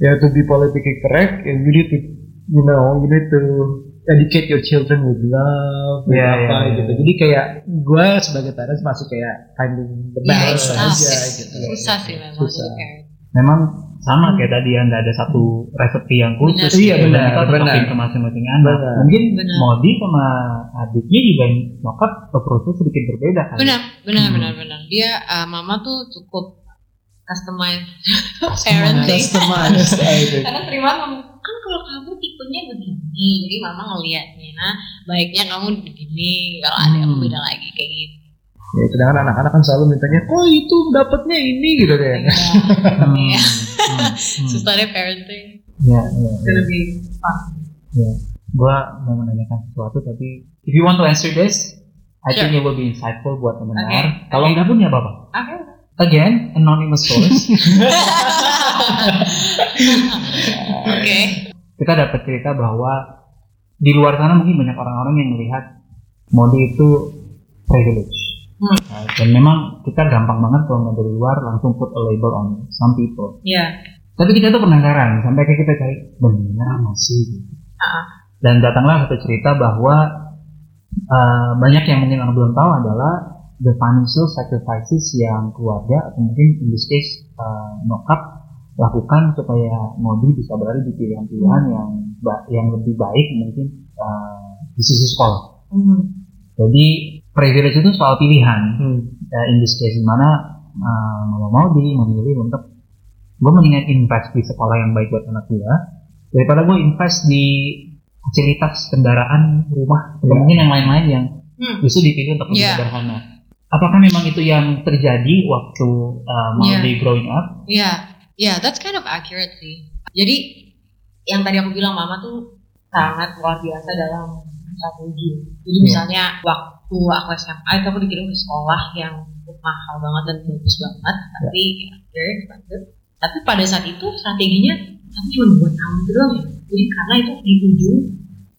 ya to be politically correct you need to you know you need to educate your children with love with Iya, apa iya, iya. gitu jadi kayak gue sebagai parents masih kayak finding the Iya, balance it's tough. aja It's gitu susah sih memang Susah. Memang sama kayak tadi ya, nggak ada satu resepsi yang khusus. Benar. gitu, Iya, dan benar, Kita benar. ke masing-masing anak. Benar. Mungkin Benar. Modi sama adiknya juga nyokap approach-nya sedikit berbeda kan. benar benar Hmm. benar benar dia uh, mama tuh cukup customize parenting Customize, gitu. karena banget ngomong kan kalau kamu tipenya begini jadi mama ngelihatnya nah baiknya kamu begini kalau ada yang Hmm. beda lagi kayak gitu ya sedangkan anak-anak kan selalu mintanya oh itu dapatnya ini gitu deh Iya. Hmm. Iya. Hmm. Hmm. susahnya parenting Iya, iya, iya. lebih fun Iya. Gua mau menanyakan sesuatu tapi if you want to answer this, I think Sure. it will be insightful buat pendengar. Okay, Kalau okay. enggak pun ya apa-apa. Oke. Again, anonymous source. Oke. kita dapat cerita bahwa di luar sana mungkin banyak orang-orang yang melihat mode itu privilege. Hmm. Nah, dan memang kita gampang banget kalau nggak dari luar langsung put a label on some people. Iya. Tapi kita tuh penasaran sampai kayak kita cari benar masih. Ah. Dan datanglah satu cerita bahwa uh, banyak yang mungkin orang belum tahu adalah the financial sacrifices yang keluarga atau mungkin in this case uh, nyokap lakukan supaya Modi bisa berada di pilihan-pilihan yang ba- yang lebih baik mungkin uh, di sisi sekolah. Hmm. Jadi privilege itu soal pilihan. Hmm. Uh, in this case mana uh, Mama Modi memilih untuk gue mendingan invest di sekolah yang baik buat anak gue daripada gue invest di fasilitas kendaraan rumah atau mungkin yang lain-lain yang Hmm. justru dipilih untuk lebih Yeah. sederhana. Apakah memang itu yang terjadi waktu uh, Modi growing up? Iya, iya, that's kind of accurate sih. Jadi yang tadi aku bilang mama tuh sangat luar biasa dalam strategi. Jadi Iya. misalnya waktu aku SMA itu aku dikirim ke sekolah yang mahal banget dan bagus banget, tapi ya, very expensive. Tapi pada saat itu strateginya tapi cuma buat tahun itu doang ya. Jadi karena itu di ujung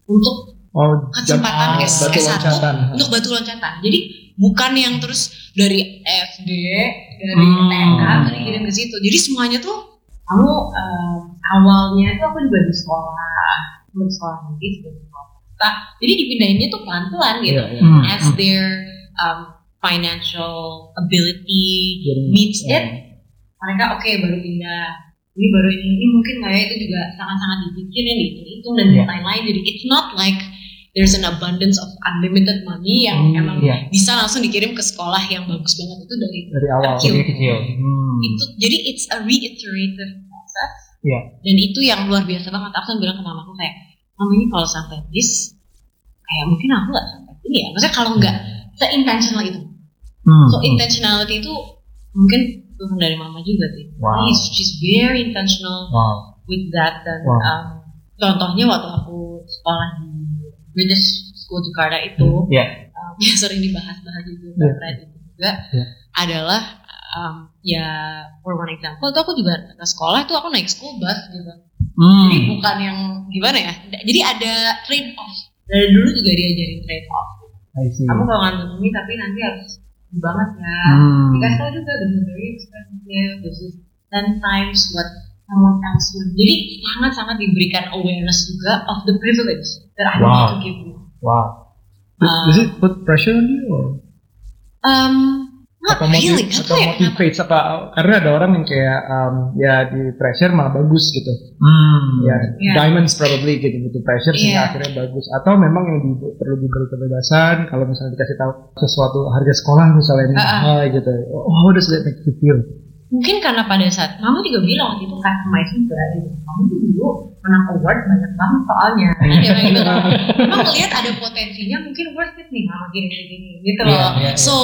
untuk Oh, kesempatan jam- S- batu S1 loncatan. untuk batu loncatan. Jadi bukan yang terus dari SD, dari Hmm. TK terus dikirim ke situ. Jadi semuanya tuh kamu em, awalnya tuh aku juga di sekolah, di sekolah negeri, di sekolah. Jadi dipindahinnya tuh pelan-pelan gitu. Iya. Hmm, As hmm. their um, financial ability Jadi, meets ya. it, mereka oke baru pindah. Ini baru ini, ini mungkin nggak ya itu juga sangat-sangat dipikirin, dihitung dan Iya. lain-lain. Jadi it's not like there's an abundance of unlimited money yang Hmm, emang iya. bisa langsung dikirim ke sekolah yang bagus banget itu dari Dari awal. Kecil. Jadi kecil. Hmm. itu. Jadi it's a reiterative process. Iya. Dan itu yang luar biasa banget. Aku bilang ke mamaku kayak, mama ini kalau sampai this, kayak mungkin aku nggak sampai ini ya. Maksudnya kalau nggak se-intentional itu. Hmm. So intentionality itu mungkin turun dari mama juga sih. Wow. She's, she's very intentional Wow. with that dan Wow. um, contohnya waktu aku sekolah di British School Jakarta itu Iya. um, yang sering dibahas-bahas juga Iya. terkait itu juga Iya. adalah um, ya for one example itu aku juga ke sekolah itu aku naik school bus gitu Hmm. jadi bukan yang gimana ya jadi ada trade off dari dulu juga diajarin trade off kamu kalau ngambil ini tapi nanti harus banget ya Hmm. dikasih tau juga this is very expensive this is 10 times what someone else would jadi sangat-sangat diberikan awareness juga of the privilege that I Wow. want to give you Wow. Uh, Does it put pressure on you? Or? um, not Atau really motiv- atau tau ya motivate apa? Karena ada orang yang kayak um, ya di pressure malah bagus gitu. Hmm. Ya Iya. diamonds probably gitu butuh pressure sehingga Iya. akhirnya bagus. Atau memang yang di- perlu diberi kebebasan kalau misalnya dikasih tahu sesuatu harga sekolah misalnya Ah, ah. mahal gitu. Oh, how does that make you feel? Mungkin karena pada saat mama juga bilang waktu itu customize juga gitu kamu tuh dulu menang award banyak banget soalnya. Ya gitu. Kan melihat ada potensinya mungkin worth it nih mama gini gini gitu loh. Iya, iya. so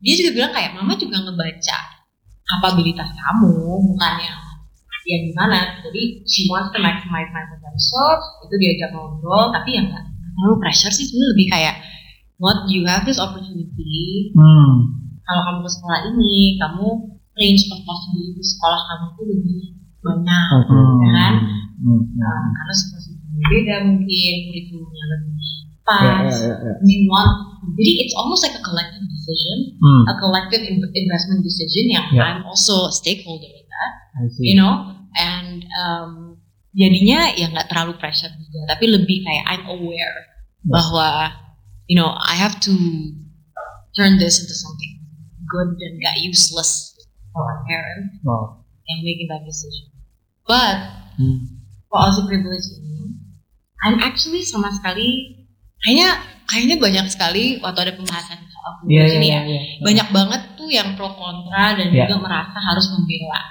dia juga bilang kayak mama juga ngebaca kapabilitas kamu bukan yang yang gimana. Jadi she wants to maximize my potential itu diajak ngobrol tapi ya nggak terlalu pressure sih. Sebenarnya lebih kayak what you have this opportunity? Hmm. kalau kamu ke sekolah ini, kamu range of possibility sekolah kamu tuh lebih banyak, Hmm. ya kan? Hmm. Nah, karena situasinya beda mungkin, kurikulumnya lebih Ya, pas. ya, ya, ya. We want, jadi it's almost like a collective decision, Hmm. a collective in- investment decision yang Yeah. I'm also a stakeholder in that, you know, and um, jadinya ya nggak terlalu pressure juga, tapi lebih kayak I'm aware bahwa you know I have to turn this into something good dan gak useless for my parents Wow. yang making that decision. But Hmm. policy privilege ini, I'm actually sama sekali kayaknya kayaknya banyak sekali waktu ada pembahasan soal privilege iya, ini iya. ya, iya. banyak banget tuh yang pro kontra dan Iya. juga merasa harus membela.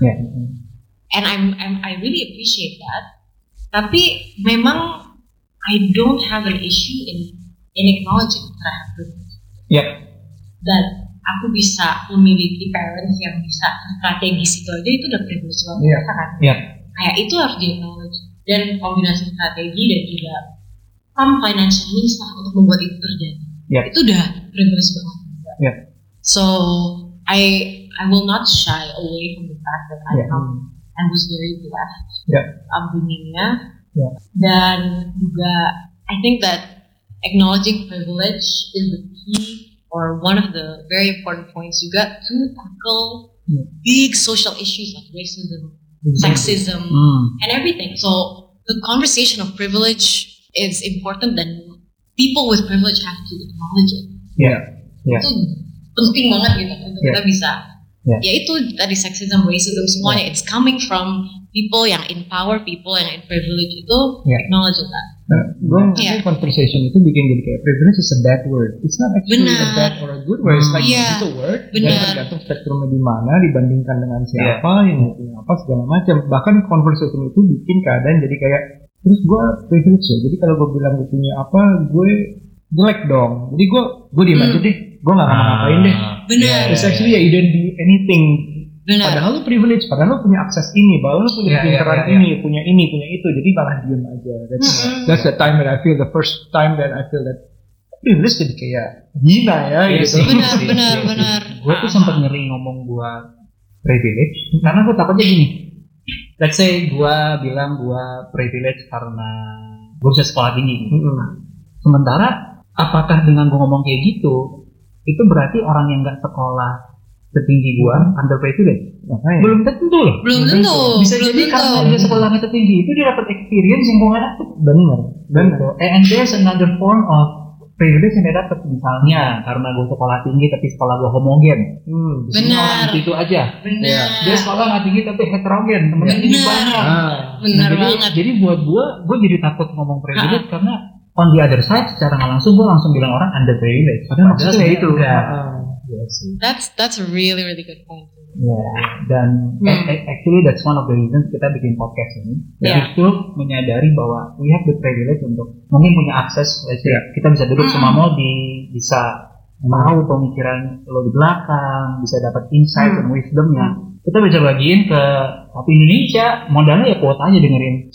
Iya. And I'm, I'm I really appreciate that. Tapi memang I don't have an issue in in acknowledging that I have privilege. Iya. Dan aku bisa memiliki parents yang bisa strategis itu aja itu udah privilege Iya. biasa kan. Iya. Kayak itu harus di acknowledge dan kombinasi strategi dan juga some financial means lah untuk membuat itu terjadi. Yeah. itu udah privilege banget Yeah. so I I will not shy away from the fact that I Yeah. come I was very blessed Yeah. upbringingnya Yeah. dan juga I think that acknowledging privilege is the key or one of the very important points juga to tackle Yeah. big social issues like racism, sexism, Hmm. and everything. So the conversation of privilege is important dan people with privilege have to acknowledge it. Ya. Ya. Itu penting banget gitu untuk Yeah. kita bisa. Yeah. Ya itu tadi sexism, racism semuanya. It's coming from people yang in power, people yang in privilege itu Yeah. acknowledge that. Nah, gue ngerasa conversation itu bikin jadi kayak privilege is a bad word. It's not actually a Benar. bad or a good word. It's like Iya. it's a word. Benar. Dan tergantung spektrumnya di mana dibandingkan dengan siapa yang punya apa segala macam. Bahkan conversation itu bikin keadaan jadi kayak terus gue privilege ya. Jadi kalau gue bilang gue punya apa, gue jelek dong. Jadi gue gue diem Hmm. aja deh. Gue nggak ngapa-ngapain deh. Benar. It's actually ya you don't do anything. Benar. Padahal lu privilege, padahal lu punya akses ini, padahal lu punya Iya, iya, pinteran iya, iya. ini, punya ini, punya itu. Jadi malah diem aja. That's, Mm-mm. that's the time that I feel the first time that I feel that privilege jadi kayak gina ya Iya gitu. Benar, sih, benar, iya benar. Gue tuh sempat ngeri ngomong gue privilege karena gue takutnya gini. Let's say gue bilang gue privilege karena gue bisa sekolah tinggi. Mm-mm. Sementara apakah dengan gue ngomong kayak gitu itu berarti orang yang nggak sekolah setinggi gue underprivileged? Makanya. Belum tentu loh. Belum tentu. Bisa belum jadi tentu. karena dia sekolahnya tertinggi itu dia dapat experience yang gue nggak dapet. Benar. Benar. Gitu. And there's another form of privilege yang dia dapat misalnya karena gue sekolah tinggi tapi sekolah gue homogen. Hmm. Benar. itu, itu aja. Benar. Dia sekolah nggak tinggi tapi heterogen, temennya ini Benar. banyak. Ah. Benar jadi, banget. jadi buat gue, gue jadi takut ngomong privilege karena on the other side secara nggak langsung gue langsung bilang orang underprivileged. Padahal maksudnya Padahal itu. enggak. Enggak. Iya sih. That's that's a really really good point. Ya, dan Hmm. actually that's one of the reasons kita bikin podcast ini. Yeah. Justru menyadari bahwa we have the privilege untuk mungkin punya akses, Yeah. kita bisa duduk Hmm. sama Modi, bisa tahu pemikiran lo di belakang, bisa dapat insight Hmm. dan wisdomnya. Kita bisa bagiin ke tapi Indonesia, modalnya ya kuota aja dengerin.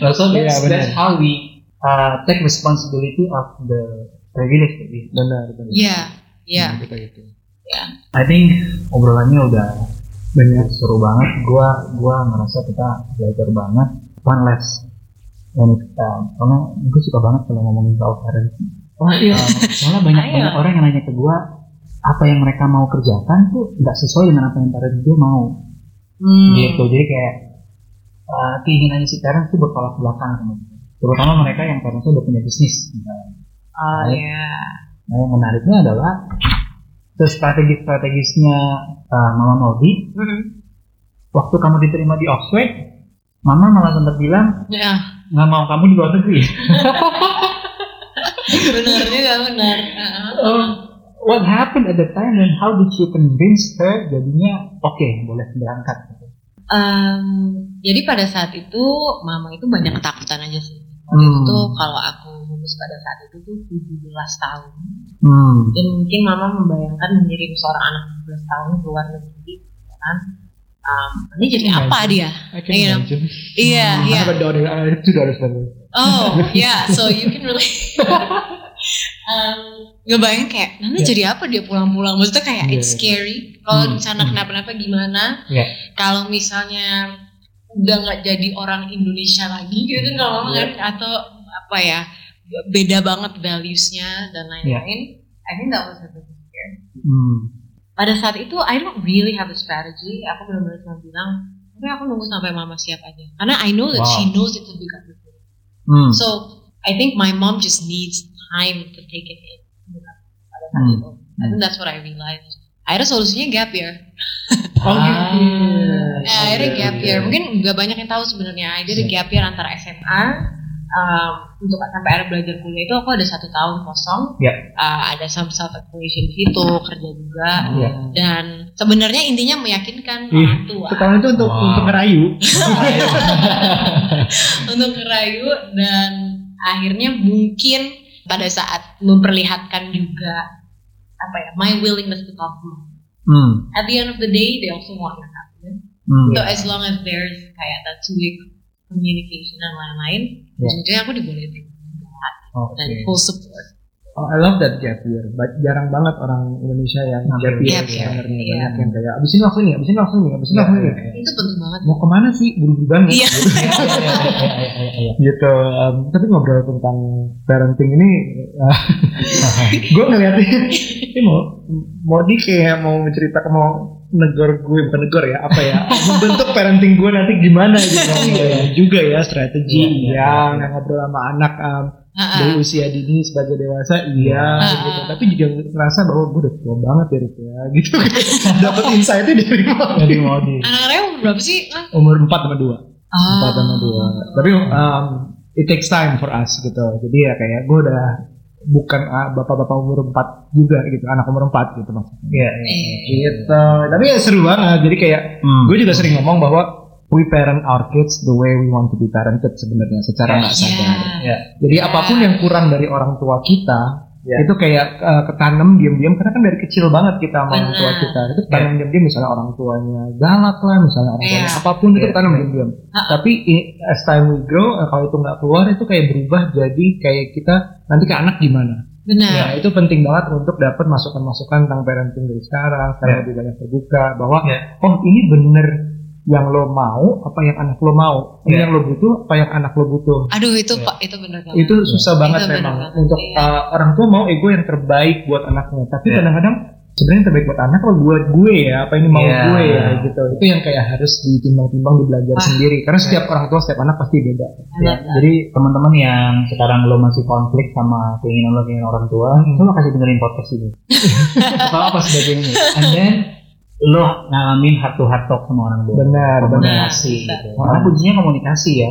So that's, benar. that's how we uh, take responsibility of the privilege we Benar. Benar. Iya, iya. Hmm, Kita gitu. I think obrolannya udah banyak seru banget. Gua gua ngerasa kita belajar banget. One last when it, uh, karena gue suka banget kalau ngomongin soal parenting. Oh iya. Uh, soalnya banyak Ayo. banyak orang yang nanya ke gua apa yang mereka mau kerjakan tuh nggak sesuai dengan apa yang parents dia mau. Hmm. Gitu. Jadi kayak uh, keinginannya si parents tuh bertolak belakang. Terutama mereka yang parentsnya udah punya bisnis. misalnya. Oh Right. ya. Nah, yang menariknya adalah strategi-strategisnya uh, Mama Maudi Hmm. waktu kamu diterima di Oxford, Mama malah sempat bilang Ya, nggak mau kamu di luar negeri. benar juga benar. Um, what happened at the time and how did you convince her jadinya oke boleh berangkat? Em, jadi pada saat itu mama itu banyak ketakutan aja sih. Waktu Hmm. itu kalau aku lulus pada saat itu tuh 17 tahun. Hmm. Dan mungkin mama membayangkan mengirim seorang anak 17 tahun ke luar negeri ya kan. Em, ini jadi apa dia? I can Iya. imagine. Iya, I iya. have a daughter. I have two daughters by the way. Oh, yeah. So you can really um, ngebayangin kayak nanti Yeah. jadi apa dia pulang-pulang. Maksudnya kayak Yeah. it's scary. Kalau Hmm. di sana kenapa-napa gimana? Yeah. Kalau misalnya udah nggak jadi orang Indonesia lagi gitu kan kalau mama kan atau apa ya beda banget valuesnya dan lain-lain. I think that was a big scare. Hmm. Pada saat itu I don't really have a strategy. Aku benar-benar cuma bilang, tapi aku nunggu sampai mama siap aja. Karena I know that Wow. she knows it's a big opportunity. Hmm. So I think my mom just needs time to take it in. Pada saat Hmm. itu. I think that's what I realized. Akhirnya solusinya gap year. Oh Ah. gitu. Nah, akhirnya gap year. Mungkin nggak banyak yang tahu sebenarnya. Jadi gap year antara SMA um, untuk sampai akhirnya belajar kuliah itu aku ada satu tahun kosong. Ya. Uh, ada some self exploration gitu, kerja juga. Ya. Dan sebenarnya intinya meyakinkan orang tua Setahun itu untuk Wow. untuk ngerayu. untuk ngerayu dan akhirnya mungkin pada saat memperlihatkan juga apa ya my willingness to talk to them. Hmm. at the end of the day they also want your happiness Hmm. so as long as there's kayak that two way communication dan lain-lain Yeah. ujungnya aku dibolehin Oke. dan full support. Oh, I love that gap year. Ba- Jarang banget orang Indonesia yang gap year Gap year, sebenarnya iya. banyak yang kayak abis ini langsung ini, abis ini langsung ini, abis ini langsung ini. Itu penting banget. Mau ke mana sih? Buru-buru banget. Iya. gitu. Um, tapi ngobrol tentang parenting ini, gue ngeliatnya ini mau mau di kayak mau menceritakan mau negor gue bukan negor ya apa ya membentuk parenting gue nanti gimana gitu Iya juga ya strategi Iya, yang ngobrol sama anak um, Ha-ha. dari usia dini sebagai dewasa iya Ah. gitu tapi juga ngerasa bahwa gue udah tua banget ya Rik, ya gitu dapat insightnya dari mana Jadi mau di Anak-anaknya umur berapa sih? Umur 4 sama 2 Ah. 4 sama 2 tapi um, it takes time for us gitu jadi ya kayak gue udah bukan ah, bapak-bapak umur 4 juga gitu anak umur 4 gitu maksudnya Iya. Eh. gitu tapi ya seru banget jadi kayak Hmm. gue juga sering ngomong bahwa we parent our kids the way we want to be parented sebenarnya secara nggak Iya. sadar Ya. jadi apa pun yang kurang dari orang tua kita Ya. itu kayak uh, ketanam diam-diam karena kan dari kecil banget kita sama orang tua kita itu ketanam diam-diam misalnya orang tuanya galak lah misalnya orang tuanya Iya. apa pun itu ketanam diam-diam tapi i- as time we grow uh, kalau itu nggak keluar itu kayak berubah jadi kayak kita nanti ke anak gimana Benar. Ya itu penting banget untuk dapat masukan-masukan tentang parenting dari sekarang, sekarang Ya. lebih banyak terbuka bahwa Ya. oh ini bener yang lo mau apa yang anak lo mau, ini Ya. yang lo butuh apa yang anak lo butuh. Aduh itu Iya. pak itu benar banget. Itu susah banget Itu memang banget, untuk iya. uh, orang tua mau ego yang terbaik buat anaknya, tapi Ya. kadang-kadang sebenarnya terbaik buat anak lo buat gue ya, apa ini mau Ya. gue ya gitu. Itu yang kayak harus ditimbang-timbang dibelajar Wah. sendiri karena setiap orang tua setiap anak pasti beda. Ya, jadi teman-teman yang sekarang lo masih konflik sama keinginan lo keinginan orang tua, Hmm. lo kasih dengerin podcast ini. Atau apa sebagainya. And then lo ngalamin heart to heart talk sama orang tua. Benar, komunikasi. benar. Gitu. Karena kuncinya komunikasi ya.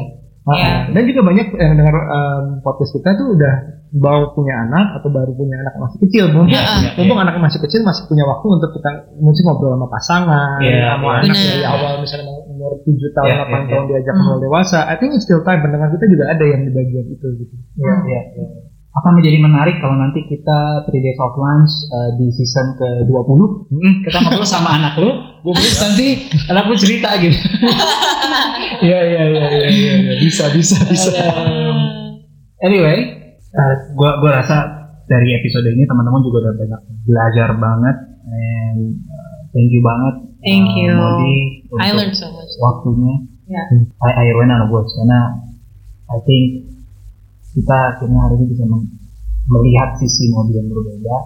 Iya. Dan juga banyak yang dengar um, podcast kita tuh udah baru punya anak atau baru punya anak masih kecil. Mumpung, Iya, mumpung anak masih kecil masih punya waktu untuk kita mesti ngobrol sama pasangan, Iya, sama iya. anak Benar. dari awal misalnya mau umur 7 tahun, 8 iya, tahun diajak Hmm. ngobrol dewasa. I think it's still time pendengar kita juga ada yang di bagian itu gitu. Iya, iya, iya. Akan menjadi menarik kalau nanti kita 3 days of lunch uh, di season ke-20 kita ngobrol sama anak lo, terus nanti anak lo cerita gitu. Iya iya iya iya iya iya. bisa bisa bisa. Anyway, uh, gua gua rasa dari episode ini teman-teman juga udah banyak belajar banget and uh, thank you banget. Thank uh, you. Modi I learned so much. waktunya. Ya. I, I ran out of words karena I think kita akhirnya hari ini bisa melihat sisi Modi yang berbeda.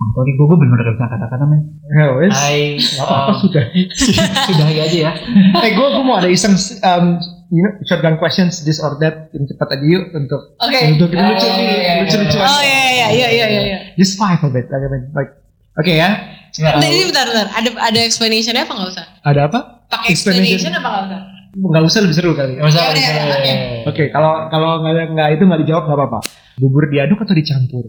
Oh, tadi gue benar-benar gak bisa kata-kata men. Ya wes. I Apa sudah? sudahi aja ya. eh gue gue mau ada iseng um, you know, shotgun questions this or that yang cepat aja yuk untuk Oke. untuk Ah, lucu iya, iya, lucu lucuan. Oh iya iya iya iya iya. iya. Just five of it. Like, like, oke ya. Nah, ini bentar bentar. Ada ada explanationnya apa nggak usah? Ada apa? Pakai Explanation. explanation apa nggak usah? Nggak usah lebih seru kali. Nggak usah, Ya udah, nggak usah. ya, oke. Kalau kalau nggak nggak itu nggak dijawab nggak apa-apa. Bubur diaduk atau dicampur?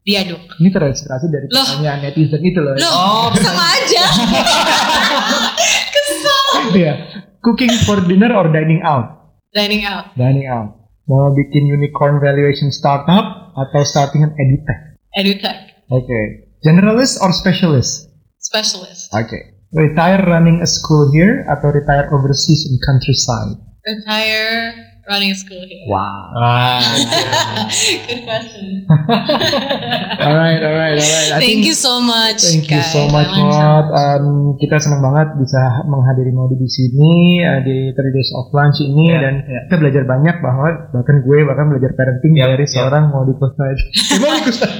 Diaduk. Ini terinspirasi dari Loh. pertanyaan netizen itu loh. Loh, Oh, sama aja. Kesel. Iya. Cooking for dinner or dining out? Dining out. Dining out. Mau bikin unicorn valuation startup atau starting an edutech? Edutech. Oke. Generalist or specialist? Specialist. Oke. Retire running a school here atau retire overseas in countryside? Retire running a school here. Wow. Wah. Good question. Alright, alright, alright. I Thank think- you so much. Thank you guys. so much, Maud. Um, kita senang banget bisa menghadiri Maudi di sini uh, di 3 Days of Lunch ini Ya, dan ya. kita belajar banyak bahwa bahkan gue bahkan belajar parenting Ya, dari ya. seorang Maudi Kusnad. Maudi Kusnad.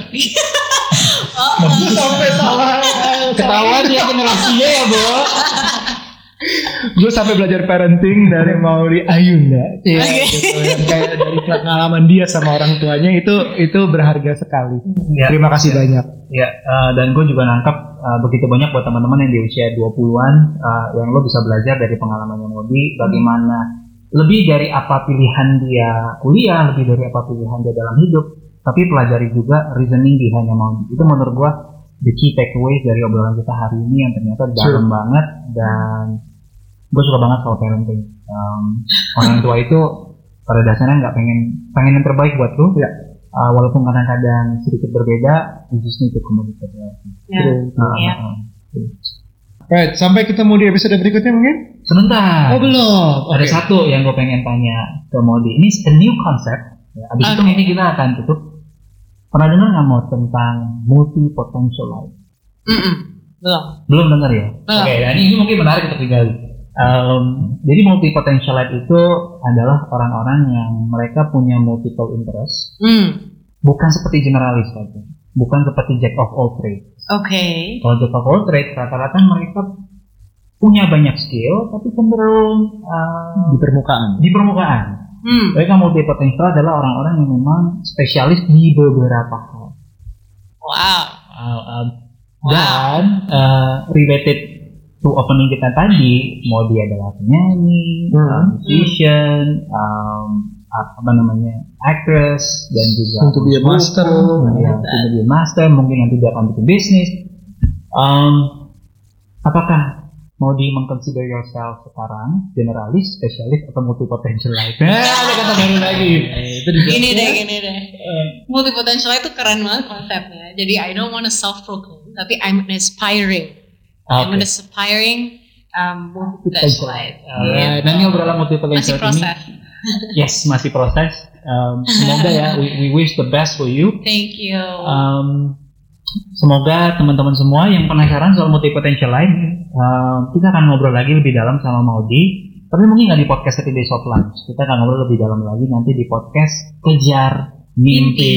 Oh, sampai salah. Ketahuan ya generasinya ya, Bo. gue sampai belajar parenting dari Maudi Ayunda. Iya, Oke. gitu. Yang kayak dari pengalaman dia sama orang tuanya itu itu berharga sekali. Ya. Terima kasih banyak. Ya, eh, dan gue juga nangkep eh, begitu banyak buat teman-teman yang di usia 20-an eh, yang lo bisa belajar dari pengalamannya Modi bagaimana lebih dari apa pilihan dia kuliah, lebih dari apa pilihan dia dalam hidup, tapi pelajari juga reasoning behind Modi. Itu menurut gue the key takeaways dari obrolan kita hari ini yang ternyata dalam banget dan gue suka banget soal parenting. Um, orang tua itu pada dasarnya nggak pengen pengen yang terbaik buat lo, Ya. Uh, walaupun kadang-kadang sedikit berbeda, you just need to communicate. Ya. Uh, Iya. uh, Right, sampai ketemu di episode berikutnya mungkin? Sebentar. Oh belum. Ada Oke. satu yang gue pengen tanya ke Modi. Ini a new concept. Ya, abis itu Oke. mungkin kita akan tutup. Pernah dengar nggak mau tentang multi potential life? Belum. Belum dengar ya? Belum. Oke, dan ini mungkin menarik untuk digali. Um, jadi multi potential life itu adalah orang-orang yang mereka punya multiple interest, Hmm. bukan seperti generalis saja, bukan seperti jack of all trades. Oke. Kalau jack of all trades rata-rata mereka punya banyak skill, tapi cenderung uh, di permukaan. di permukaan. Hmm. Mereka multi potential adalah orang-orang yang memang spesialis di beberapa hal. Wow. Uh, um, dan uh, related to opening kita tadi, mau dia adalah penyanyi, Hmm. uh, musician, um, apa namanya actress dan juga Untuk dia master. ya, untuk dia master, mungkin nanti dia akan bikin bisnis. Um, apakah mau di mengconsider yourself sekarang generalis, spesialis atau multi potential life? Nah, ada kata baru lagi. Itu juga. Gini deh, gini deh. Multi potential itu keren banget konsepnya. Jadi I don't want to self proclaim, tapi I'm an aspiring. I'm Oke. an aspiring um, multi potential life. Alright, Nah, ini obrolan multi Masih potential ini. proses. Yes, masih proses. Um, semoga ya, we, we wish the best for you. Thank you. Um, semoga teman-teman semua yang penasaran soal multi potential life, um, kita akan ngobrol lagi lebih dalam sama Maudi. Tapi mungkin nggak di podcast 30 Days of Lunch. Kita akan ngobrol lebih dalam lagi nanti di podcast Kejar Mimpi.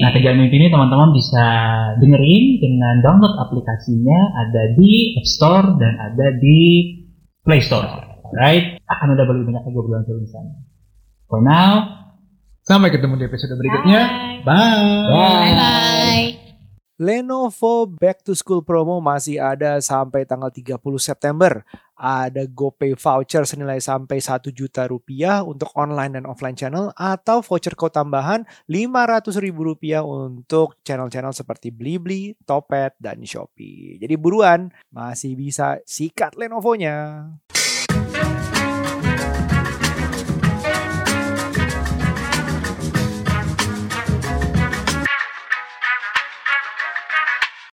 Nah, Kejar Mimpi ini teman-teman bisa dengerin dengan download aplikasinya ada di App Store dan ada di Play Store. Alright, akan ada lebih banyak lagi obrolan di sana. For now, Sampai ketemu di episode berikutnya. Bye. Bye bye. Lenovo Back to School promo masih ada sampai tanggal 30 September. Ada GoPay voucher senilai sampai 1 juta rupiah untuk online dan offline channel atau voucher code tambahan 500 ribu rupiah untuk channel-channel seperti Blibli, Topet, dan Shopee. Jadi buruan, masih bisa sikat Lenovonya.